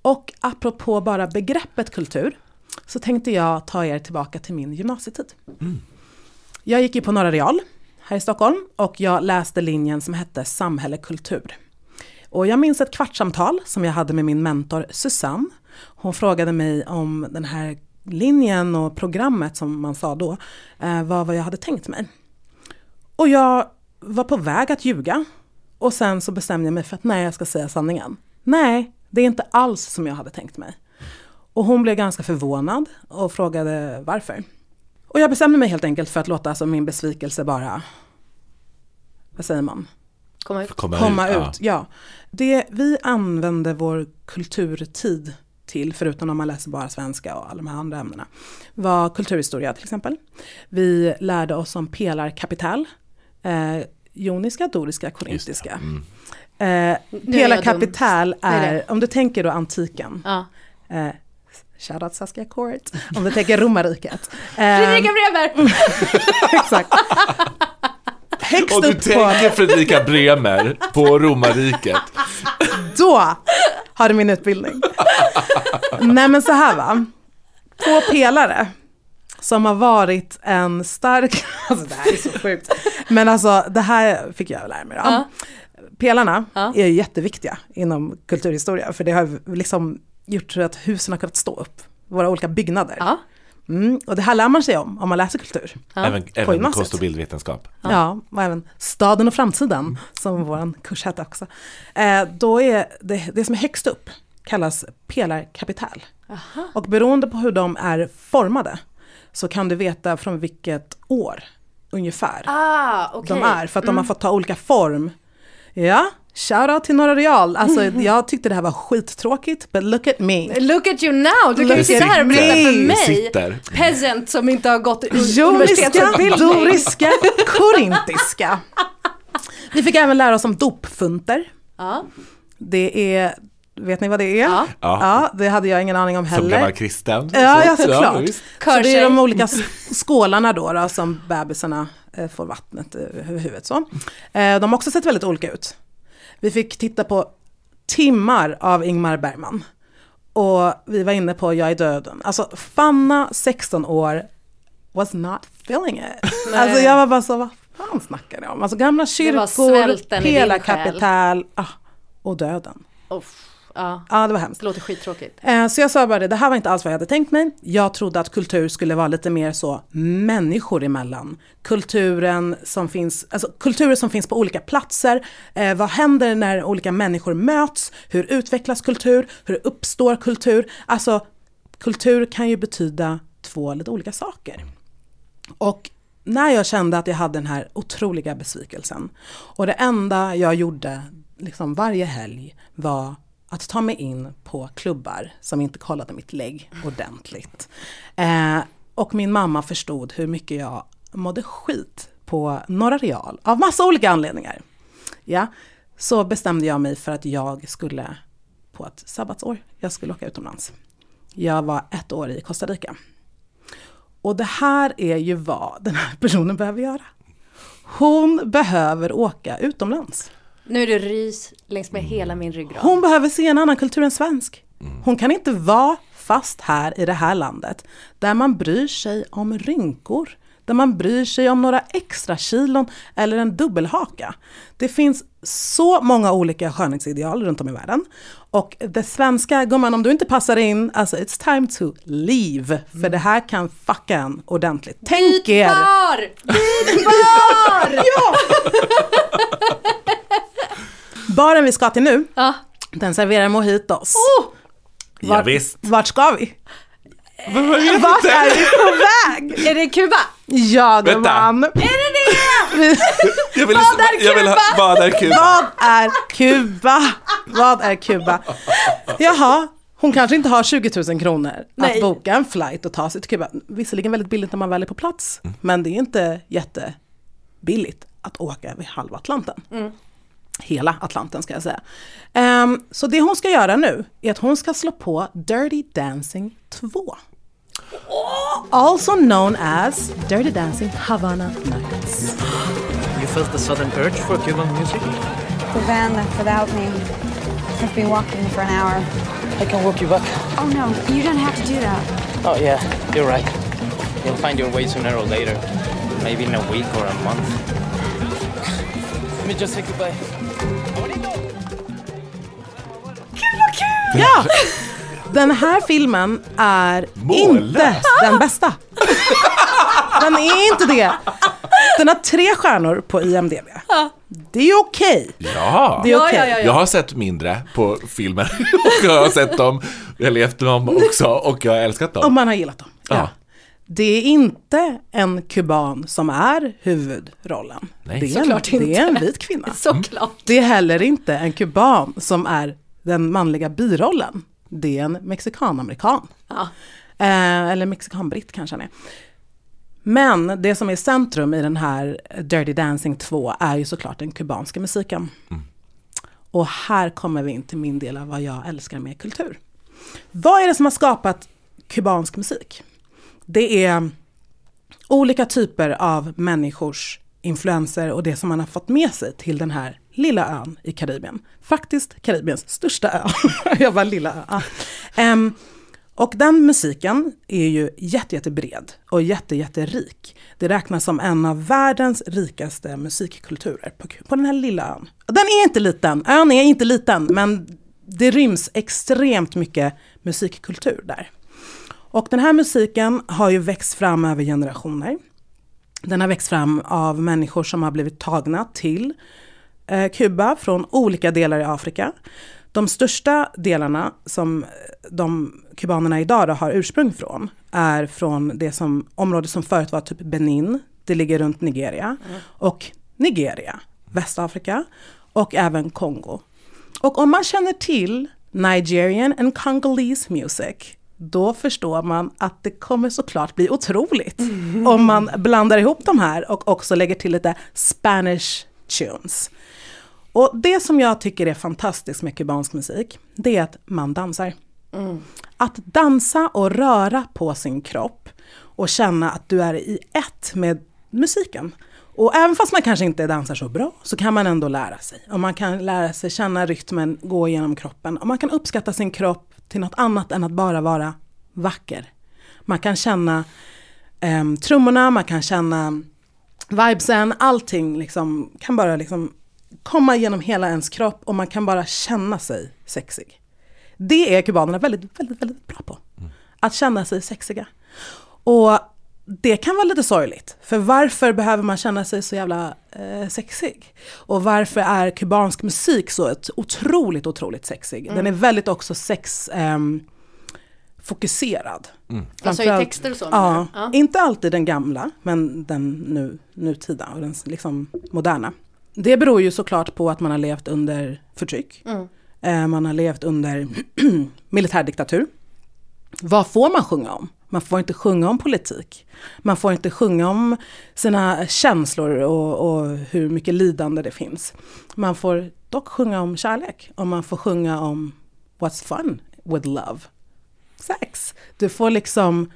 Och apropå bara begreppet kultur så tänkte jag ta er tillbaka till min gymnasietid. Jag gick ju på Norra Real här i Stockholm och jag läste linjen som hette samhälle kultur. Och jag minns ett kvartssamtal som jag hade med min mentor Susanne. Hon frågade mig om den här linjen och programmet som man sa då, eh, var vad jag hade tänkt mig. Och jag var på väg att ljuga och sen så bestämde jag mig för att nej, jag ska säga sanningen. Nej, det är inte alls som jag hade tänkt mig. Och hon blev ganska förvånad och frågade varför. Och jag bestämde mig helt enkelt för att låta som min besvikelse bara, vad säger man? Komma ut. Komma, komma ut. Ja. Ja. Det vi använder vår kulturtid till, förutom om man läser bara svenska och alla de här andra ämnena, var kulturhistoria till exempel. Vi lärde oss om pelarkapital, eh, joniska, doriska, korintiska. Mm. Eh, dum. Det är det. om du tänker då antiken, Ja. eh, shoutout Saskia Court, om du tänker romarriket. [LAUGHS] Eh, Fredrika Bremer! [LAUGHS] exakt. Högst Och du upp på... tänker Fredrika Bremer på romarriket. [LAUGHS] Då har du min utbildning. Nej men så här va. Två pelare som har varit en stark, alltså det här är så sjukt. Men alltså det här fick jag lära mig då. Ja. Pelarna Ja. är jätteviktiga inom kulturhistoria för det har liksom gjort så att husen har kunnat stå upp. Våra olika byggnader. Ja. Mm, och det här lär man sig om om man läser kultur. Även, även gymnasiet. konst och bildvetenskap. Ja. och även staden och framtiden, som vår kurs hette också. Eh, då är det, det som är högst upp kallas pelarkapital. Och beroende på hur de är formade så kan du veta från vilket år ungefär Ah, okej. de är. För att de har fått ta olika form. Ja, shoutout till Norra Real. Alltså jag tyckte det här var skittråkigt, but look at me. Look at you now, du kan ju sitta här och berätta för mig, Sitter. peasant som inte har gått universitetsutbildning. doriska, korintiska. Vi fick även lära oss om dopfunter. Ja. Det är, vet ni vad det är? Ja. Ja, det hade jag ingen aning om Som gammal heller. kristen. Ja, Så- ja såklart. visst. så det är de olika skålarna då, då som bebisarna får vattnet över huvudet. Så. Eh, de har också sett väldigt olika ut. Vi fick titta på timmar av Ingmar Bergman. Och vi var inne på Jag är döden. Alltså Fanna, 16 år, was not feeling it. [LAUGHS] Alltså jag var bara så, vad fan snackar ni om? Alltså gamla kyrkor, din pelarkapital. Ah, och döden. Uff, ja. Ja, det var hemskt. Det låter skittråkigt. Eh, Så jag sa bara det, det här var inte alls vad jag hade tänkt mig. Jag trodde att kultur skulle vara lite mer så människor emellan. Kulturen som finns, alltså kulturer som finns på olika platser. Eh, vad händer när olika människor möts? Hur utvecklas kultur? Hur uppstår kultur? Alltså kultur kan ju betyda två lite olika saker. Och när jag kände att jag hade den här otroliga besvikelsen och det enda jag gjorde liksom varje helg var att ta mig in på klubbar som inte kollade mitt lägg ordentligt. Eh, och min mamma förstod hur mycket jag mådde skit på Norra Real av massa olika anledningar. Ja, så bestämde jag mig för att jag skulle på ett sabbatsår, jag skulle åka utomlands. Jag var ett år i Costa Rica. Och det här är ju vad den här personen behöver göra. Hon behöver åka utomlands. Nu är det rys längs med hela min ryggrad. Hon behöver se en annan kultur än svensk. Hon kan inte vara fast här i det här landet där man bryr sig om rynkor, där man bryr sig om några extra kilon eller en dubbelhaka. Det finns så många olika skönhetsideal runt om i världen. Och det svenska, gumman om du inte passar in, alltså it's time to leave. För det här kan fucka en ordentligt. Tänk er! Bar! Byt bar! [LAUGHS] Ja! [LAUGHS] Baren vi ska till nu, Ja. den serverar mojitos. Oh! Ja, visst. Vart ska vi? Vart är vi på väg? Är det Kuba? Ja gumman. Är det det? Jag vill, Vad är jag vill ha, Kuba? vad är Kuba? Vad är Kuba? Vad är Kuba? Jaha, hon kanske inte har 20 000 kronor Nej. att boka en flight och ta sig till Kuba. Visserligen väldigt billigt när man väl är på plats, men det är inte jättebilligt att åka över halva Atlanten. Hela Atlanten ska jag säga. Ehm, så det hon ska göra nu är att hon ska slå på Dirty Dancing 2. Also known as Dirty Dancing Havana Nights. You felt the sudden urge for Cuban music? The van left without me. I've been walking for an hour. I can walk you back. Oh no, you don't have to do that. Oh, yeah, you're right. You'll find your way sooner or later. Maybe in a week or a month. Let me just say goodbye. Ja! Den här filmen är Mållös. inte den bästa. Den är inte det. Den har tre stjärnor på IMDB. Det är okej. Ja. Det är okej. Jag har sett mindre på filmer [LAUGHS] och jag har sett dem, jag har levt dem också och jag har älskat Om dem. man har gillat dem. Ja. Det är inte en kuban som är huvudrollen. Nej, det, är en, såklart inte. det är en vit kvinna. [LAUGHS] Såklart. Det är heller inte en kuban som är den manliga birollen. Det är en mexikanamerikan. Ja. Eh, eller mexikanbritt kanske han är. Men det som är centrum i den här Dirty Dancing 2 är ju såklart den kubanska musiken. Och här kommer vi in till min del av vad jag älskar med kultur. Vad är det som har skapat kubansk musik? Det är olika typer av människors influenser och det som man har fått med sig till den här lilla ön i Karibien. Faktiskt Karibiens största ö. [LAUGHS] Jag var lilla ö. Um, och den musiken är ju jätte, jättebred och jätte, jätterik. Det räknas som en av världens rikaste musikkulturer på, på den här lilla ön. Och Den är inte liten, ön är inte liten, men det ryms extremt mycket musikkultur där. Och den här musiken har ju växt fram över generationer. Den har växt fram av människor som har blivit tagna till eh, Kuba från olika delar i Afrika. De största delarna som de kubanerna idag har ursprung från är från det som, område som förut var typ Benin, det ligger runt Nigeria, och Nigeria, Västafrika och även Kongo. Och om man känner till Nigerian and Congolese music, då förstår man att det kommer såklart bli otroligt om man blandar ihop de här och också lägger till lite Spanish tunes. Och det som jag tycker är fantastiskt med kubansk musik, det är att man dansar. Att dansa och röra på sin kropp och känna att du är i ett med musiken. Och även fast man kanske inte dansar så bra så kan man ändå lära sig. Och man kan lära sig känna rytmen gå genom kroppen. Och man kan uppskatta sin kropp till något annat än att bara vara vacker. Man kan känna eh, trummorna, man kan känna vibesen, allting liksom kan bara liksom komma genom hela ens kropp och man kan bara känna sig sexig. Det är kubanerna väldigt, väldigt, väldigt bra på. Att känna sig sexiga. Och det kan vara lite sorgligt. För varför behöver man känna sig så jävla eh, sexig? Och varför är kubansk musik så ett otroligt, otroligt sexig? Den är väldigt också sex... ehm, fokuserad. Alltså i texter och så, Ja? Ja. inte alltid den gamla, men den nu, nutida och den liksom moderna. Det beror ju såklart på att man har levt under förtryck. Mm. Eh, man har levt under [CLEARS THROAT] militärdiktatur. Vad får man sjunga om? Man får inte sjunga om politik. Man får inte sjunga om sina känslor och, och hur mycket lidande det finns. Man får dock sjunga om kärlek och man får sjunga om what's fun with love. Sex. Du får liksom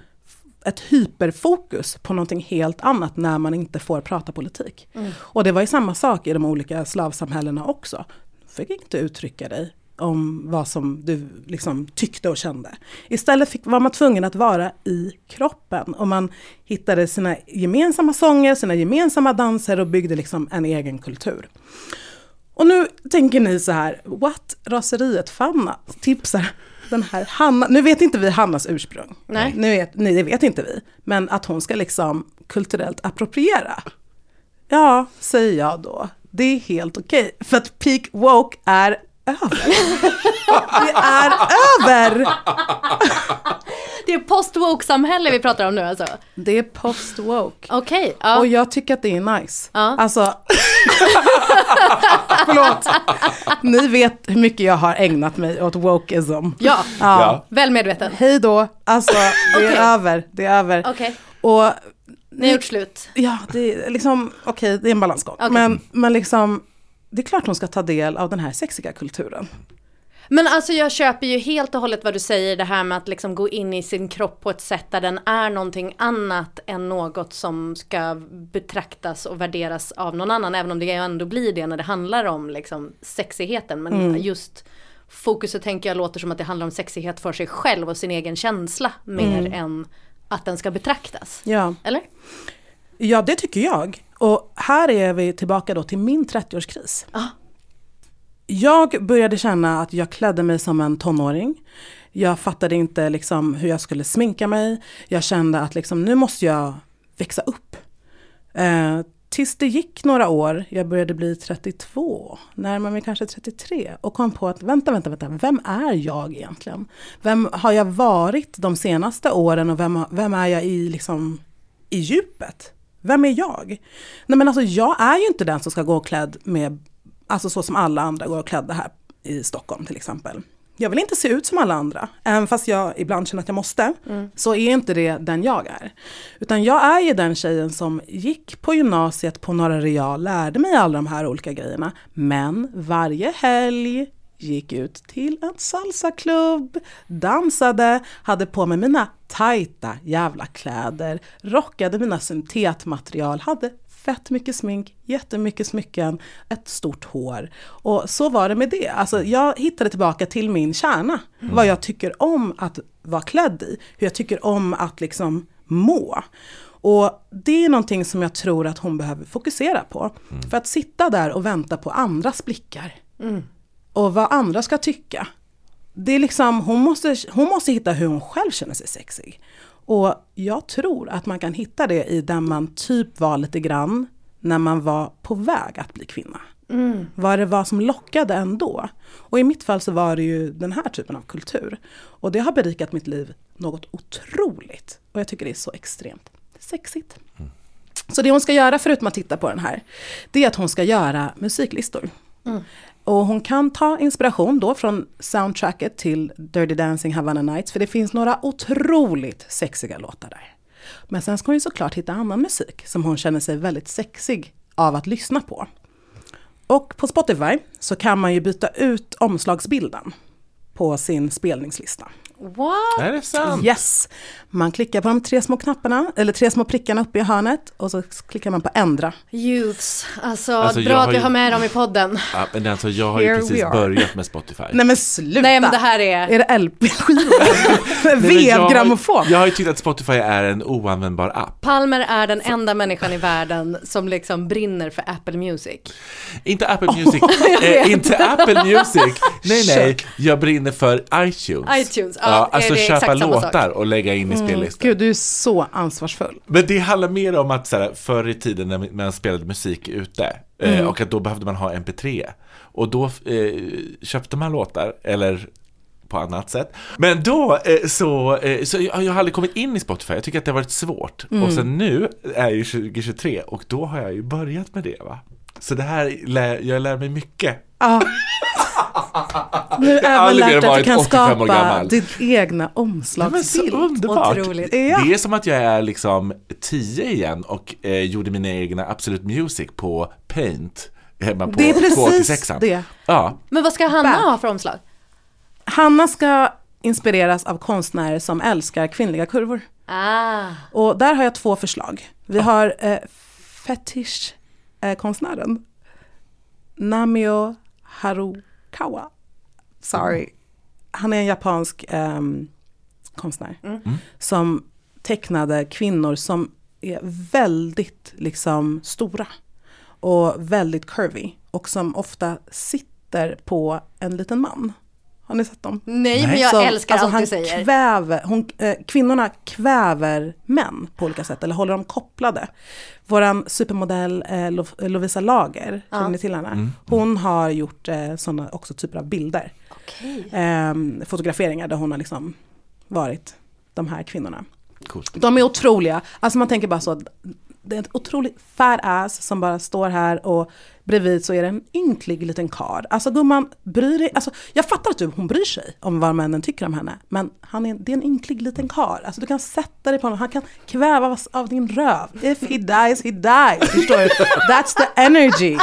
ett hyperfokus på någonting helt annat när man inte får prata politik. Mm. Och det var ju samma sak i de olika slavsamhällena också. Du fick inte uttrycka dig om vad som du liksom tyckte och kände. Istället fick, var man tvungen att vara i kroppen och man hittade sina gemensamma sånger, sina gemensamma danser och byggde liksom en egen kultur. Och nu tänker ni så här, what? Raseriet Fanna tipsar den här Hanna, nu vet inte vi Hannas ursprung. Nej. Nu vet, nej, det vet inte vi. Men att hon ska liksom kulturellt appropriera. Ja, säger jag då. Det är helt okej. För att peak woke är över. [LAUGHS] det är över! [LAUGHS] Det är post-woke-samhälle vi pratar om nu alltså? Det är post-woke. Okej, ja. Och jag tycker att det är nice. Ja. Alltså, [LAUGHS] förlåt. Ni vet hur mycket jag har ägnat mig åt wokeism. Ja, Ja. väl medveten. Hej då, alltså det är över, det är över. Okej, Och ni har gjort slut. ja, det är liksom, okej, det är en balansgång. Men, men liksom, det är klart hon ska ta del av den här sexiga kulturen. Men alltså jag köper ju helt och hållet vad du säger, det här med att liksom gå in i sin kropp på ett sätt där den är någonting annat än något som ska betraktas och värderas av någon annan, även om det ändå blir det när det handlar om liksom sexigheten. Men Mm. just fokuset tänker jag låter som att det handlar om sexighet för sig själv och sin egen känsla mer Mm. än att den ska betraktas. Ja. Eller? ja, det tycker jag. Och här är vi tillbaka då till min 30-årskris. Ah. Jag började känna att jag klädde mig som en tonåring. Jag fattade inte liksom hur jag skulle sminka mig. Jag kände att liksom, nu måste jag växa upp. Eh, tills det gick några år, jag började bli 32, närmare mig kanske 33 och kom på att vänta, vänta, vänta, vem är jag egentligen? Vem har jag varit de senaste åren och vem, vem är jag i, liksom, i djupet? Vem är jag? Nej men alltså jag är ju inte den som ska gå klädd med, alltså så som alla andra går klädda här i Stockholm till exempel. Jag vill inte se ut som alla andra, även fast jag ibland känner att jag måste, så är inte det den jag är. Utan jag är ju den tjejen som gick på gymnasiet på Norra Real, lärde mig alla de här olika grejerna, men varje helg gick ut till en salsaklubb, dansade, hade på mig mina tajta jävla kläder, rockade mina syntetmaterial, hade fett mycket smink, jättemycket smycken, ett stort hår. Och så var det med det. Alltså jag hittade tillbaka till min kärna, vad jag tycker om att vara klädd i, hur jag tycker om att liksom må. Och det är någonting som jag tror att hon behöver fokusera på. För att sitta där och vänta på andras blickar och vad andra ska tycka. Det är liksom, hon måste, hon måste hitta hur hon själv känner sig sexig. Och jag tror att man kan hitta det i där man typ var lite grann när man var på väg att bli kvinna. Vad det var som lockade ändå. Och i mitt fall så var det ju den här typen av kultur. Och det har berikat mitt liv något otroligt. Och jag tycker det är så extremt sexigt. Så det hon ska göra förutom att titta på den här, det är att hon ska göra musiklistor. Och hon kan ta inspiration då från soundtracket till Dirty Dancing Havana Nights, för det finns några otroligt sexiga låtar där. Men sen ska hon ju såklart hitta annan musik som hon känner sig väldigt sexig av att lyssna på. Och på Spotify så kan man ju byta ut omslagsbilden på sin spelningslista. What? Är det sant? Yes! Man klickar på de tre små knapparna, eller tre små prickarna uppe i hörnet och så klickar man på ändra. Youths. Alltså, Alltså, jag bra har att vi ju- har med dem i podden. Ja, men alltså, jag har ju Here precis we are. börjat med Spotify. Nej men sluta! Nej men det här är... Är det LP-skivor? [LAUGHS] Men [LAUGHS] jag har- Vevgrammofon? Jag har ju tyckt att Spotify är en oanvändbar app. Palmer är den enda människan i världen som liksom brinner för Apple Music. Inte Apple Music, [LAUGHS] eh, inte Apple Music. Nej, nej, jag brinner för iTunes. iTunes, ja, alltså är det köpa låtar och lägga in i Mm, spellistan. Gud, du är så ansvarsfull. Men det handlar mer om att så här, förr i tiden när man spelade musik ute eh, Mm. och att då behövde man ha MP3 och då eh, köpte man låtar eller på annat sätt. Men då eh, så, eh, så jag, jag har aldrig kommit in i Spotify, jag tycker att det har varit svårt. Mm. Och sen nu är ju 2023 och då har jag ju börjat med det va. Så det här, lär, jag lär mig mycket. Ja. [LAUGHS] Nu har mer lärt dig att du kan 85 år skapa din egna omslagsbild. underbart. Otroligt. Ja. Det är som att jag är liksom 10 igen och eh, gjorde mina egna Absolute Music på Paint hemma på Det är precis 286. det. Ja, Men vad ska Hanna Back. ha för omslag? Hanna ska inspireras av konstnärer som älskar kvinnliga kurvor. Ah. Och där har jag två förslag. Vi har eh, fetish-konstnären Namio Harukawa. Sorry. Han är en japansk ehm, konstnär som tecknade kvinnor som är väldigt liksom stora och väldigt curvy och som ofta sitter på en liten man. Har ni sett dem? Nej, men jag Som- älskar alltså allt han du säger. Kväver, hon, eh, kvinnorna kväver män på olika sätt, eller håller dem kopplade. Våran supermodell eh, Lo- Lovisa Lager, Ja. känner ni till henne? Mm. Hon har gjort eh, sådana också typer av bilder. Okej. Eh, fotograferingar där hon har liksom varit de här kvinnorna. coolt. De är otroliga. Alltså man tänker bara så, det är ett otroligt fat ass som bara står här och bredvid så är det en ynklig liten kar. Alltså gumman, bry dig. Alltså, jag fattar att du, hon bryr sig om vad männen tycker om henne. Men han är, det är en ynklig liten kar. Alltså du kan sätta dig på honom, han kan kvävas av din röv. If he dies, he dies. Förstår du? That's the energy.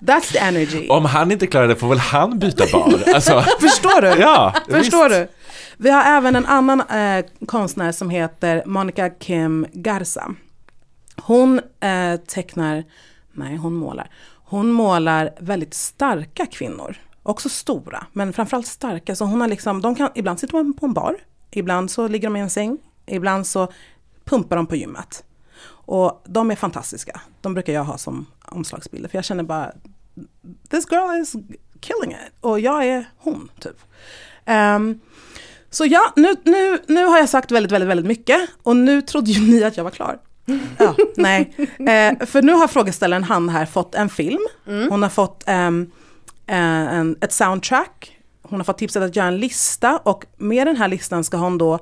That's the energy. Om han inte klarar det får väl han byta bar. Alltså, [LAUGHS] Förstår du? ja, Förstår visst. du? Vi har även en annan eh, konstnär som heter Monica Kim Garza. Hon eh, tecknar, nej hon målar, hon målar väldigt starka kvinnor. Också stora, men framförallt starka. Så hon har liksom, de kan, ibland sitter de på en bar, ibland så ligger de i en säng, ibland så pumpar de på gymmet. Och de är fantastiska. De brukar jag ha som omslagsbilder, för jag känner bara, this girl is killing it. Och jag är hon, typ. Um, så ja, nu, nu, nu har jag sagt väldigt, väldigt, väldigt mycket. Och nu trodde ju ni att jag var klar. Ja, nej. Eh, för nu har frågeställaren han här fått en film. Hon har fått eh, en, ett soundtrack. Hon har fått tipset att göra en lista. Och med den här listan ska hon då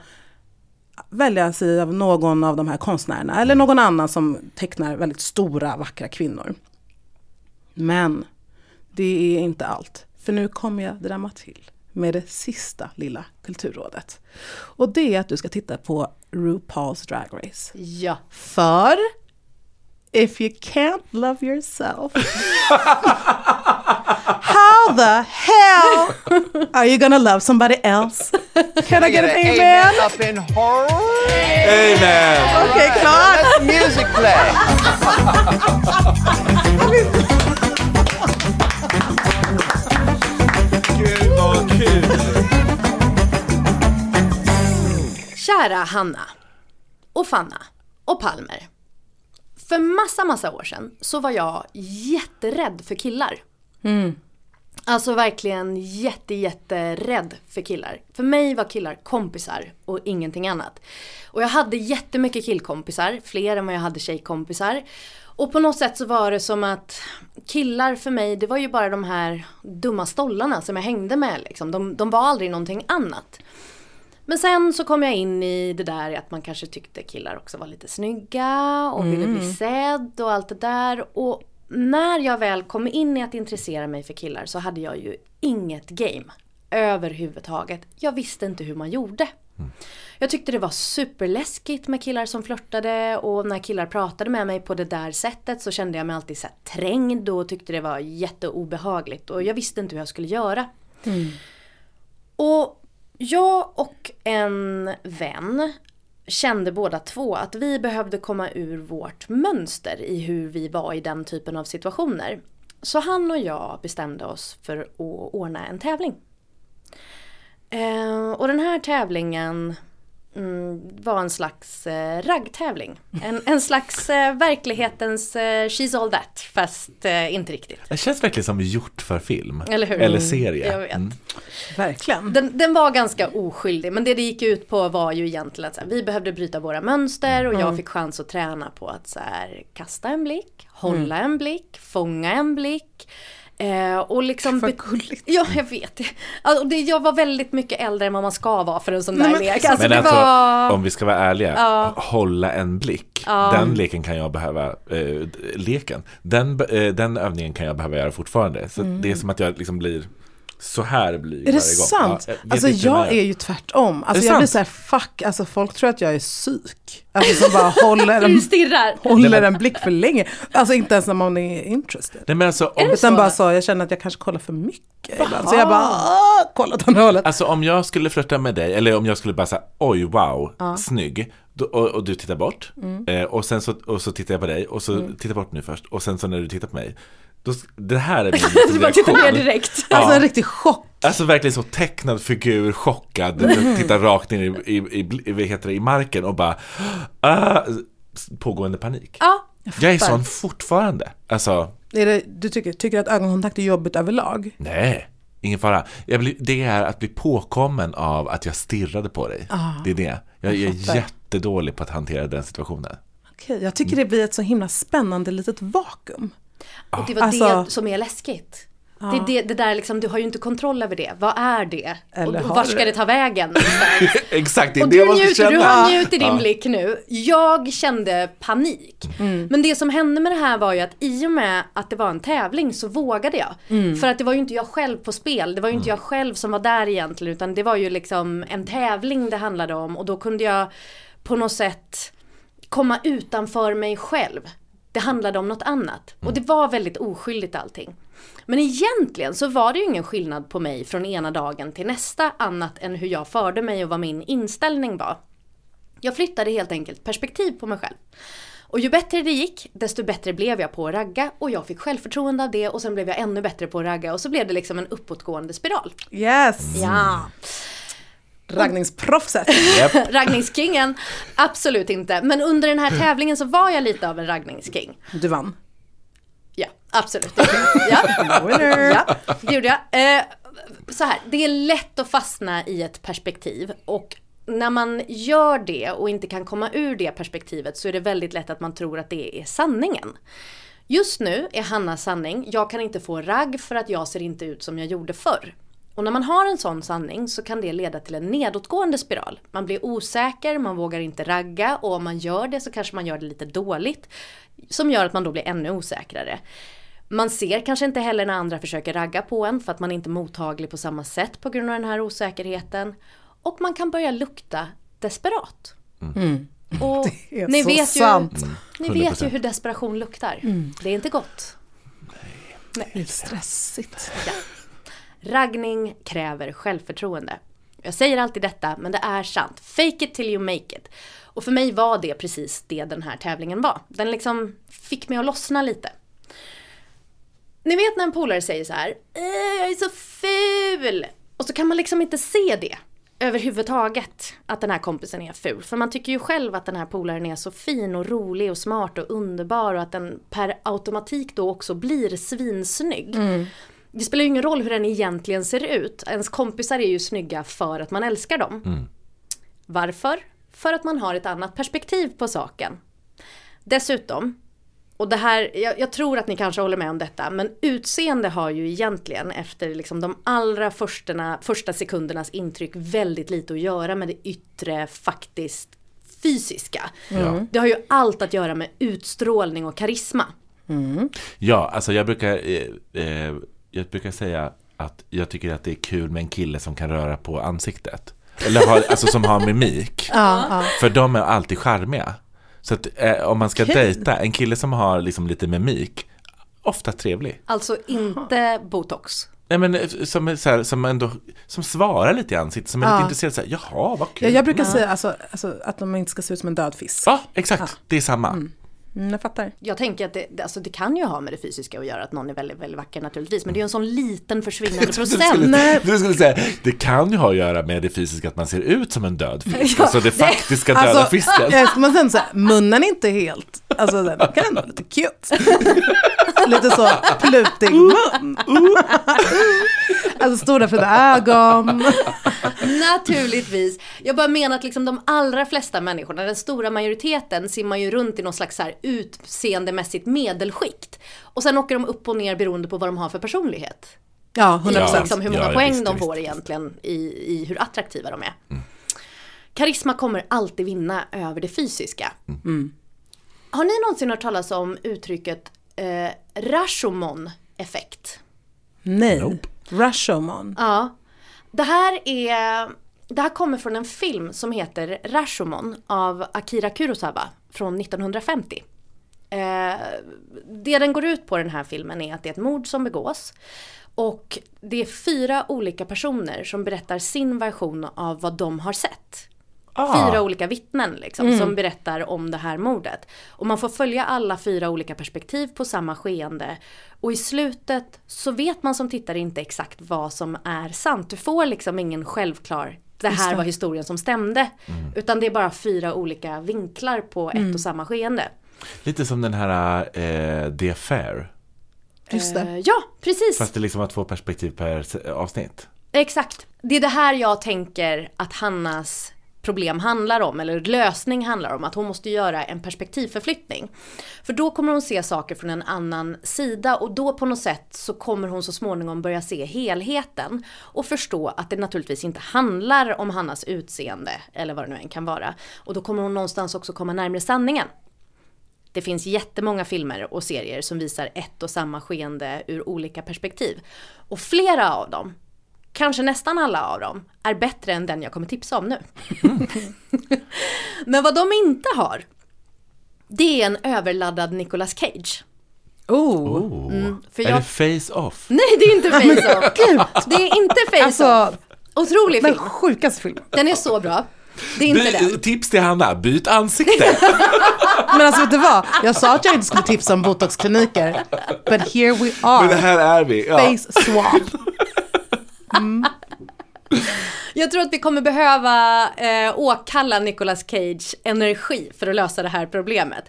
välja sig av någon av de här konstnärerna. Eller någon annan som tecknar väldigt stora, vackra kvinnor. Men det är inte allt. För nu kommer jag drämma till med det sista lilla kulturrådet. Och det är att du ska titta på RuPaul's Drag Race. Ja. För if you can't love yourself [LAUGHS] How the hell are you gonna love somebody else? Can I get an amen? up in horror? Amen! Okej, klart! Let music play. [LAUGHS] kul! Kära Hanna och Fanna och Palmer. För massa, massa år sedan så var jag jätterädd för killar. Alltså verkligen jätte, jätterädd för killar. För mig var killar kompisar och ingenting annat. Och jag hade jättemycket killkompisar, fler än vad jag hade tjejkompisar. Och på något sätt så var det som att killar för mig, det var ju bara de här dumma stollarna som jag hängde med liksom. De, de var aldrig någonting annat. Men sen så kom jag in i det där att man kanske tyckte killar också var lite snygga och ville bli sedd och allt det där. Och när jag väl kom in i att intressera mig för killar så hade jag ju inget game överhuvudtaget. Jag visste inte hur man gjorde. Jag tyckte det var superläskigt med killar som flörtade och när killar pratade med mig på det där sättet så kände jag mig alltid så trängd och tyckte det var jätteobehagligt och jag visste inte hur jag skulle göra. Och Jag och en vän kände båda två att vi behövde komma ur vårt mönster i hur vi var i den typen av situationer. Så han och jag bestämde oss för att ordna en tävling. Eh, och den här tävlingen mm, var en slags eh, raggtävling. En, en slags eh, verklighetens eh, She's All That, fast eh, inte riktigt. Det känns verkligen som gjort för film. Eller hur? Eller serie. Jag vet. Mm. Verkligen. Den, den var ganska oskyldig men det det gick ut på var ju egentligen att så här, vi behövde bryta våra mönster och jag Mm. fick chans att träna på att så här, kasta en blick, hålla Mm. en blick, fånga en blick. Eh, och liksom... Vad be- Ja, jag vet. Alltså, det, jag var väldigt mycket äldre än vad man ska vara för en sån där Nej, men- lek. Alltså, Men det alltså, var... om vi ska vara ärliga, Ja. hålla en blick. Ja. Den leken kan jag behöva, eh, leken, den, eh, den övningen kan jag behöva göra fortfarande. Så Mm. det är som att jag liksom blir, så här blir Är det varje gång. sant? Ja, alltså jag är ju tvärtom. Alltså jag blir sant? så här, fuck, alltså folk tror att jag är psyk. Alltså som bara håller en, håller en blick för länge. Alltså inte ens när man är interested. Nej men alltså om, Utan bara så, jag känner att jag kanske kollar för mycket ibland. Så jag bara, ah, kolla åt andra hållet. alltså om jag skulle flirta med dig, eller om jag skulle bara säga oj wow, Ja. snygg, då, och, och du tittar bort, Mm. eh, och sen så, och så tittar jag på dig, och så Mm. tittar bort nu först, och sen så när du tittar på mig, då, det här är min [LAUGHS] Du bara tittar reaktion. ner direkt. Ja. Alltså en riktig chock. Alltså verkligen så tecknad figur, chockad, Mm. tittar rakt ner i, i, i, i, vad heter det, i marken och bara [GASPS] ah, pågående panik. Ja. Jag är fattar. sån fortfarande. Alltså, Är det, du tycker, tycker att ögonkontakt är jobbigt överlag? nej, ingen fara. Jag blir, det är att bli påkommen av att jag stirrade på dig. Ah, det är det. Jag, jag är jättedålig på att hantera den situationen. Okej, jag tycker det blir ett så himla spännande litet vakuum. Och det var Alltså- det som är läskigt. Det, det, det där liksom, du har ju inte kontroll över det. Vad är det? Eller och vart ska det ta vägen? [LAUGHS] Exakt, det är Och det du jag måste njuter, känna. du har njutit i din Ja. blick nu. Jag kände panik. Mm. Men det som hände med det här var ju att i och med att det var en tävling så vågade jag. Mm. För att det var ju inte jag själv på spel. Det var ju inte jag själv som var där egentligen. Utan det var ju liksom en tävling det handlade om. Och då kunde jag på något sätt komma utanför mig själv. Det handlade om något annat. Och det var väldigt oskyldigt allting. Men egentligen så var det ju ingen skillnad på mig från ena dagen till nästa annat än hur jag förde mig och vad min inställning var. Jag flyttade helt enkelt perspektiv på mig själv. Och ju bättre det gick, desto bättre blev jag på att ragga och jag fick självförtroende av det och sen blev jag ännu bättre på att ragga och så blev det liksom en uppåtgående spiral. Yes! Ja. Raggningsproffset. [LAUGHS] Raggningskingen? Absolut inte. Men under den här tävlingen så var jag lite av en raggningsking. Du vann. Ja, absolut. Ja, [LAUGHS] Winner. ja det gjorde jag. Eh, så här, det är lätt att fastna i ett perspektiv och när man gör det och inte kan komma ur det perspektivet så är det väldigt lätt att man tror att det är sanningen. Just nu är Hannas sanning, jag kan inte få ragg för att jag ser inte ut som jag gjorde förr. Och när man har en sån sanning så kan det leda till en nedåtgående spiral. Man blir osäker, man vågar inte ragga och om man gör det så kanske man gör det lite dåligt. Som gör att man då blir ännu osäkrare. Man ser kanske inte heller när andra försöker ragga på en för att man inte är mottaglig på samma sätt på grund av den här osäkerheten. Och man kan börja lukta desperat. Mm. Och [LAUGHS] Det är ni så vet sant. ju, Mm, ni vet ju 100%. hur desperation luktar. Mm. Det är inte gott. Det är stressigt. Ja. Raggning kräver självförtroende. Jag säger alltid detta, men det är sant. Fake it till you make it. Och för mig var det precis det den här tävlingen var. Den liksom fick mig att lossna lite. Ni vet när en polare säger så här, eh, jag är så ful. Och så kan man liksom inte se det överhuvudtaget att den här kompisen är ful. För man tycker ju själv att den här polaren är så fin och rolig och smart och underbar och att den per automatik då också blir svinsnygg. Mm. Det spelar ju ingen roll hur den egentligen ser ut. Ens kompisar är ju snygga för att man älskar dem. Mm. Varför? För att man har ett annat perspektiv på saken. Dessutom, och det här, jag, jag tror att ni kanske håller med om detta, men utseende har ju egentligen efter liksom de allra första, första sekundernas intryck väldigt lite att göra med det yttre, faktiskt fysiska. Ja. Det har ju allt att göra med utstrålning och karisma. Ja, alltså jag brukar, eh, eh, jag brukar säga att jag tycker att det är kul med en kille som kan röra på ansiktet. Eller har, alltså som har mimik. [LAUGHS] Ja, ja. För de är alltid charmiga. Så att eh, om man ska Okej. dejta, en kille som har liksom lite mimik, ofta trevlig. Alltså inte botox. Nej men eh, som, är så här, som ändå, som svarar lite i ansiktet, som är Ja. lite intresserad, så här, jaha vad Ja, kul. jag brukar Ja. säga alltså, alltså, att de inte ska se ut som en död fisk. Ja, exakt, det är samma. Mm, jag fattar. Jag tänker att det, alltså det kan ju ha med det fysiska att göra att någon är väldigt, väldigt vacker naturligtvis. Men det är ju en sån liten försvinnande Du procent. skulle, du skulle säga, det kan ju ha att göra med det fysiska att man ser ut som en död fisk, [LAUGHS] Ja, alltså det det- faktiska döda Alltså, fisken. [LAUGHS] säga så här, munnen är inte helt, alltså den kan ändå vara lite cute. [LAUGHS] lite så plutig mun. alltså stora fina ögon. Naturligtvis. Jag bara menar att liksom de allra flesta människorna, den stora majoriteten, simmar ju runt i någon slags så här utseendemässigt medelskikt. Och sen åker de upp och ner beroende på vad de har för personlighet. Ja, 100 I procent. liksom hur många Ja, poäng visst, de visst. får egentligen i, i hur attraktiva de är. Karisma kommer alltid vinna över det fysiska. Mm. Har ni någonsin hört talas om uttrycket eh, Rashomon-effekt? Nej. Rashomon. Ja. Det här är, det här kommer från en film som heter Rashomon av Akira Kurosawa från 1950. Eh, det den går ut på den här filmen är att det är ett mord som begås. Och det är fyra olika personer som berättar sin version av vad de har sett. Ah. Fyra olika vittnen liksom, Mm. som berättar om det här mordet. Och man får följa alla fyra olika perspektiv på samma skeende. Och i slutet så vet man som tittare inte exakt vad som är sant. Du får liksom ingen självklar, det här var historien som stämde. Mm. Utan det är bara fyra olika vinklar på ett Mm. och samma skeende. Lite som den här eh, The Affair, Just det. Eh, ja, precis. fast det liksom har två perspektiv per avsnitt. Exakt. Det är det här jag tänker att Hannas problem handlar om, eller lösning handlar om, att hon måste göra en perspektivförflyttning. För då kommer hon se saker från en annan sida och då på något sätt så kommer hon så småningom börja se helheten och förstå att det naturligtvis inte handlar om Hannas utseende eller vad det nu än kan vara. Och då kommer hon någonstans också komma närmare sanningen. Det finns jättemånga filmer och serier som visar ett och samma skeende ur olika perspektiv. Och flera av dem, kanske nästan alla av dem, är bättre än den jag kommer tipsa om nu. [LAUGHS] Men vad de inte har, det är en överladdad Nicolas Cage. Oh. Oh. Mm, för Är jag- det face-off? Nej, det är inte [LAUGHS] Face-Off. Det är inte Face-Off. Alltså, Otrolig den film. sjukaste filmen. Den är så bra. Det är inte By- den. Tips till Hanna, byt ansikte! [LAUGHS] Men alltså vet du vad? Jag sa att jag inte skulle tipsa om botoxkliniker. But here we Men det are. här är vi. Ja. Face swap. Jag tror att vi kommer behöva eh, åkalla Nicolas Cage energi för att lösa det här problemet.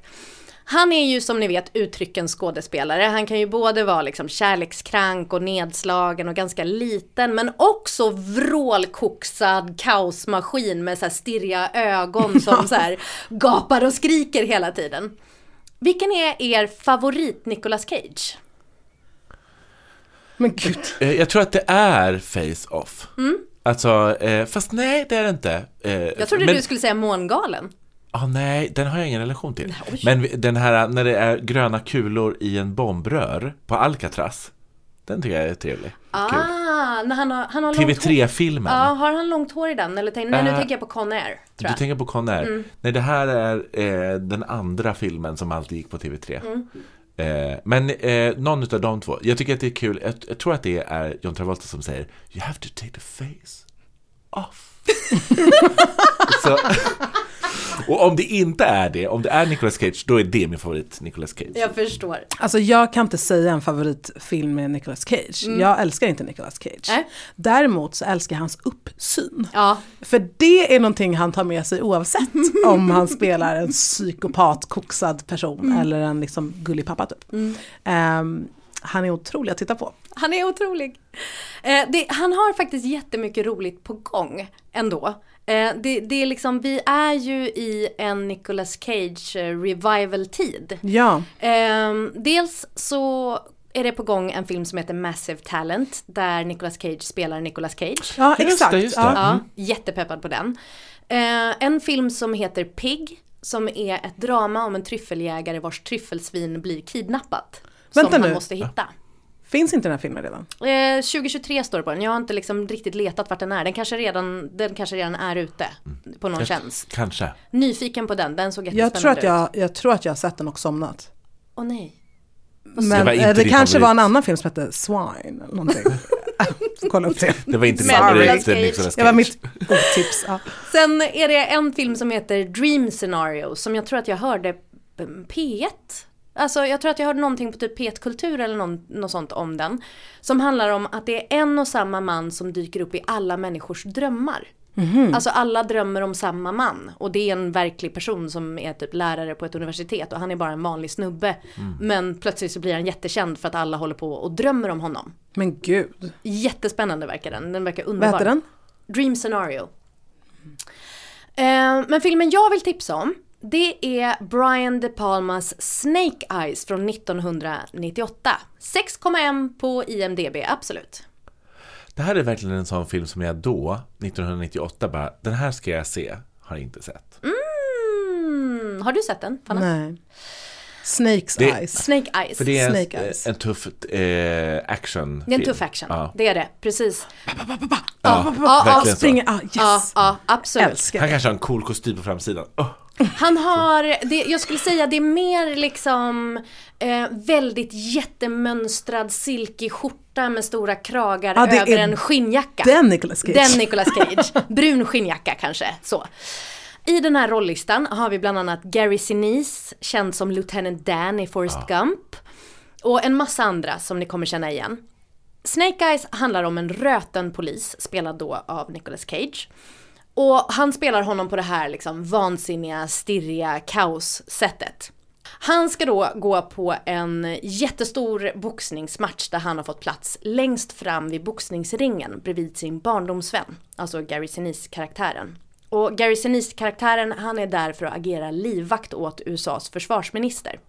Han är ju som ni vet uttryckens skådespelare. Han kan ju både vara liksom kärlekskrank och nedslagen och ganska liten men också vrålkoksad kaosmaskin med så här stirriga ögon [LAUGHS] som så här gapar och skriker hela tiden. Vilken är er favorit Nicolas Cage? Men gud. Eh, Jag tror att det är face-off. Mm. Alltså, eh, fast nej det är det inte. Eh, Jag trodde men, du skulle säga Mångalen. ah, nej, den har jag ingen relation till. Men vi- den här när det är gröna kulor i en bombrör på Alcatraz. Den tycker jag är trevlig. Kul. Ah, när han har, han har långt hår. TV3-filmen. Ja, har han långt hår i den? Eller tänk, nej, nu Äh, tänker jag på Con Air. Du jag. tänker på Conair. Mm. Nej, det här är eh, den andra filmen som alltid gick på TV3. Mm. Eh, men eh, någon av de två. Jag tycker att det är kul. Jag, jag tror att det är John Travolta som säger You have to take the face off. Så, och om det inte är det, om det är Nicolas Cage, då är det min favorit Nicolas Cage. Jag förstår. Alltså jag kan inte säga en favoritfilm med Nicolas Cage. Mm. Jag älskar inte Nicolas Cage. Nej. Däremot så älskar jag hans uppsyn. Ja. För det är någonting han tar med sig oavsett [LAUGHS] om han spelar en psykopat, koksad person Mm. eller en liksom gullig pappa typ. Mm. Ehm, han är otrolig att titta på. Han är otrolig. Eh, det, han har faktiskt jättemycket roligt på gång ändå. Eh, det, det är liksom, vi är ju i en Nicolas Cage eh, revival-tid. Ja. Ehm, dels så är det på gång en film som heter Massive Talent där Nicolas Cage spelar Nicolas Cage. Ja, Just exakt. det, just det. Ja. Ja, Mm. Jättepeppad på den. Eh, en film som heter Pig som är ett drama om en tryffeljägare vars tryffelsvin blir kidnappat. Vänta som nu. han måste hitta. Finns inte den här filmen redan? Eh, 2023 står det på den. Jag har inte liksom riktigt letat vart den är. Den kanske redan, den kanske redan är ute på någon Jag- tjänst. Kanske. Nyfiken på den, den såg Jag jättespännande tror, att ut. jag, jag tror att jag har sett den och somnat. Åh nej. Men Det var det, kanske favorit. var en annan film som hette Swine. eller Någonting. [LAUGHS] [LAUGHS] Kolla upp det. Det var inte Men favorit. Nicolas Det var mitt otips. Ja. Sen är det en film som heter Dream Scenario som jag tror att jag hörde på P1. Alltså jag tror att jag hörde någonting på typ P1 Kultur eller någon, något sånt om den. Som handlar om att det är en och samma man som dyker upp i alla människors drömmar. Alltså alla drömmer om samma man och det är en verklig person som är typ lärare på ett universitet och han är bara en vanlig snubbe. Men plötsligt så blir han jättekänd för att alla håller på och drömmer om honom. Men gud. Jättespännande verkar den, den verkar underbar. Vad heter den? Dream Scenario. Eh, men filmen jag vill tipsa om, det är Brian De Palmas Snake Eyes från 1998. 6,1 på IMDB, absolut. Det här är verkligen en sån film som jag då, 1998, bara, den här ska jag se. Har inte sett. Mm, har du sett den? Fanna? Nej. Snakes Det- eyes. Snake Eyes. För det är Snake en, Eyes. en tuff eh, action Det är en tuff action, Ja. det är det, precis. Ja, ja, ja, verkligen så. Springer, ah, yes. Ja, ja, absolut. Älskar. Han kanske har en cool kostym på framsidan. Åh, Han har, det, jag skulle säga det är mer liksom eh, väldigt jättemönstrad silkig skjorta med stora kragar det över en skinnjacka. Den Nicolas Cage. Den Nicolas Cage. Brun skinnjacka kanske, så. I den här rollistan har vi bland annat Gary Sinise, känd som Lieutenant Dan i Forrest Gump. Och en massa andra som ni kommer känna igen. Snake Eyes handlar om en röten polis, spelad då av Nicolas Cage. Och han spelar honom på det här liksom vansinniga, stirriga kaos-sättet. Han ska då gå på en jättestor boxningsmatch där han har fått plats längst fram vid boxningsringen bredvid sin barndomsvän, alltså Gary Sinise-karaktären. Och Gary Sinise-karaktären, han är där för att agera livvakt åt USAs försvarsminister.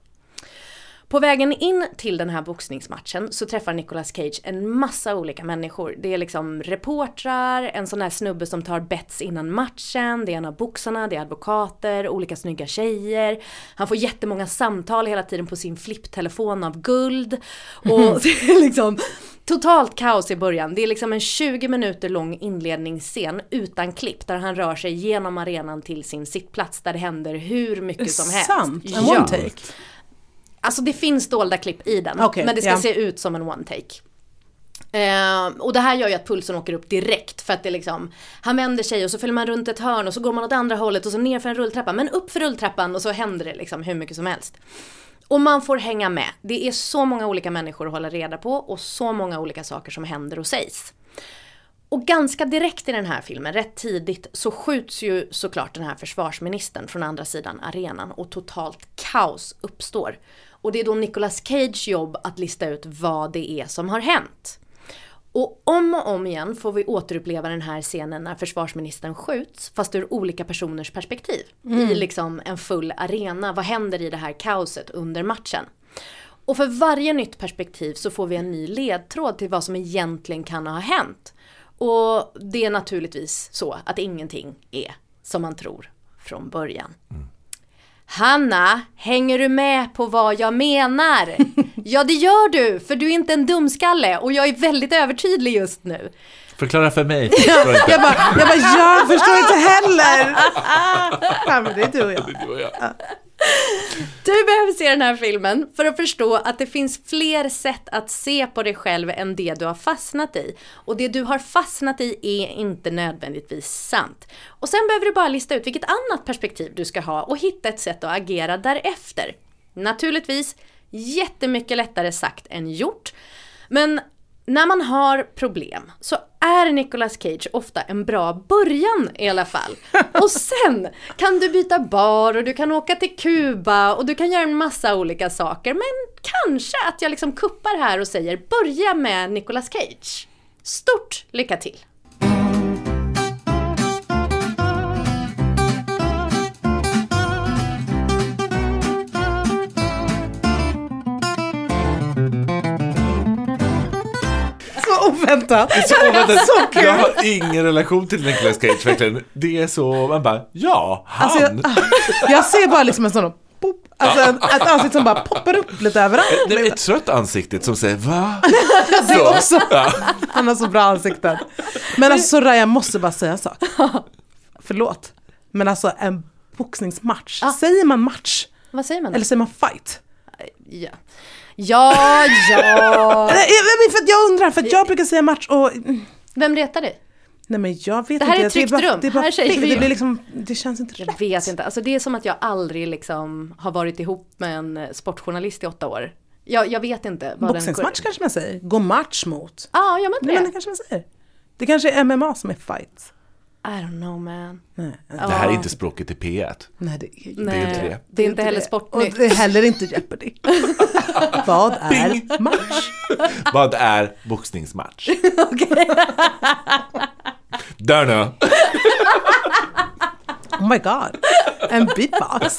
På vägen in till den här boxningsmatchen så träffar Nicolas Cage en massa olika människor. Det är liksom reportrar, en sån där snubbe som tar bets innan matchen, det är en av boxarna, det är advokater, olika snygga tjejer. Han får jättemånga samtal hela tiden på sin flipptelefon av guld. Och [LAUGHS] det är liksom totalt kaos i början. Det är liksom en 20 minuter lång inledningsscen utan klipp där han rör sig genom arenan till sin sittplats där det händer hur mycket som helst. Sant? En one take? Alltså det finns dolda klipp i den, Okej, men det ska ja. se ut som en one take. Eh, och det här gör ju att pulsen åker upp direkt för att det liksom, han vänder sig och så följer man runt ett hörn och så går man åt andra hållet och så ner för en rulltrappa, men upp för rulltrappan och så händer det liksom hur mycket som helst. Och man får hänga med. Det är så många olika människor att hålla reda på och så många olika saker som händer och sägs. Och ganska direkt i den här filmen, rätt tidigt, så skjuts ju såklart den här försvarsministern från andra sidan arenan och totalt kaos uppstår. Och det är då Nicolas Cage jobb att lista ut vad det är som har hänt. Och om och om igen får vi återuppleva den här scenen när försvarsministern skjuts, fast ur olika personers perspektiv. I liksom en full arena, vad händer i det här kaoset under matchen? Och för varje nytt perspektiv så får vi en ny ledtråd till vad som egentligen kan ha hänt. Och det är naturligtvis så att ingenting är som man tror från början. Hanna, hänger du med på vad jag menar? [LAUGHS] ja det gör du, för du är inte en dumskalle och jag är väldigt övertydlig just nu. Förklara för mig. [LAUGHS] Förstår inte. Jag bara, jag, bara, jag förstår inte heller. [LAUGHS] Ja, men det är du och jag. Jag. [LAUGHS] Du behöver se den här filmen för att förstå att det finns fler sätt att se på dig själv än det du har fastnat i. Och det du har fastnat i är inte nödvändigtvis sant. Och sen behöver du bara lista ut vilket annat perspektiv du ska ha och hitta ett sätt att agera därefter. Naturligtvis jättemycket lättare sagt än gjort. Men när man har problem så är Nicolas Cage ofta en bra början i alla fall. [LAUGHS] Och sen kan du byta bar och du kan åka till Kuba och du kan göra en massa olika saker. Men kanske att jag liksom kuppar här och säger börja med Nicolas Cage. Stort lycka till! Så oväntat. Så oväntat. Så kul. Jag har ingen relation till Nicolas Cage verkligen. Det är så, man bara, ja, han. Alltså, jag, jag ser bara liksom en sån pop, alltså en, ett ansikte som bara poppar upp lite överallt. det är ett trött ansikte som säger va? [LAUGHS] Det är också, Ja. han har så bra ansikten. Men alltså Soraya, jag måste bara säga en sak. Förlåt. Men alltså en boxningsmatch, säger man match? Vad säger man? Eller säger man fight? Ja. Ja, ja. [LAUGHS] Nej, men för att jag undrar, för att jag brukar säga match och... Vem retar dig? Nej men jag vet Det här inte. är ett tryggt bara, rum. Det, är bara Här säger vi- det blir liksom, det känns inte Jag rätt. vet inte, alltså det är som att jag aldrig liksom har varit ihop med en eh, sportjournalist i åtta år. Jag, jag vet inte. vad den- Boxningsmatch kanske man säger. Gå match mot. Ja, gör man inte Nej, men det? det kanske man säger. Det kanske är MMA som är fight. I don't know man. Nej, Det här är inte språket i P1. Nej det är Det är inte det. Det är inte heller Och Sportnytt. det är heller inte Jeopardy. [LAUGHS] Vad är match? [LAUGHS] Vad är boxningsmatch? [LAUGHS] Där nu. Oh my god. En beatbox.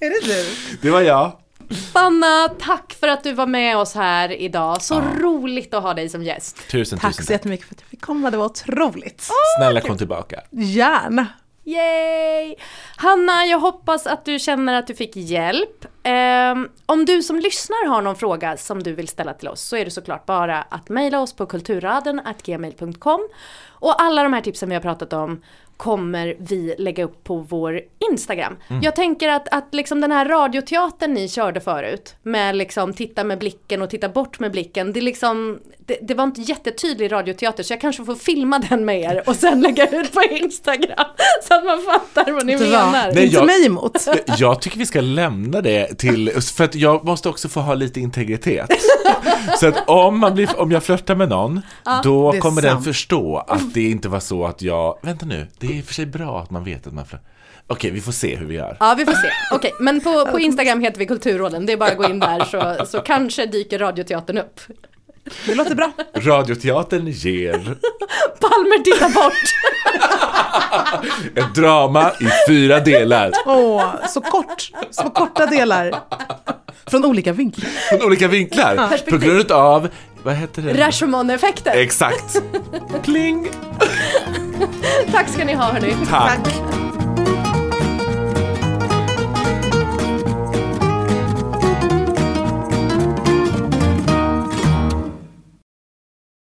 är det du? Det var jag. Fanna, tack för att du var med oss här idag. Så roligt att ha dig som gäst. Tusen, Tack tusen så tack. jättemycket för att jag fick komma, det var otroligt. Snälla kom tillbaka. Gärna. Yay! Hanna, jag hoppas att du känner att du fick hjälp. Ehm, om du som lyssnar har någon fråga som du vill ställa till oss så är det såklart bara att mejla oss på kulturraden.gmail.com och alla de här tipsen vi har pratat om kommer vi lägga upp på vår Instagram. Mm. Jag tänker att, att liksom den här radioteatern ni körde förut med liksom titta med blicken och titta bort med blicken, det, liksom, det, det var inte jättetydlig radioteater så jag kanske får filma den med er och sen lägga ut på Instagram så att man fattar vad ni vad? menar. Inte jag- mig emot. [LAUGHS] Jag, tycker vi ska lämna det till, för att jag måste också få ha lite integritet. [LAUGHS] Så att om, man blir, om jag flörtar med någon, Ja. då Det kommer den sant. förstå att det inte var så att jag, vänta nu, det är i och för sig bra att man vet att man flörtar. Okej, vi får se hur vi gör. Ja, vi får se. Okej, men på, på Instagram heter vi Kulturråden. Det är bara att gå in där så, så kanske dyker radioteatern upp. Det låter bra. Radioteatern ger Palmer tittar bort. ett drama i fyra delar Åh, så kort. Så korta delar. Från olika vinklar. från olika vinklar. På Perspektiv. grund av, vad heter det? Rashomon-effekten. Exakt. Pling! Tack ska ni ha hörni. Tack.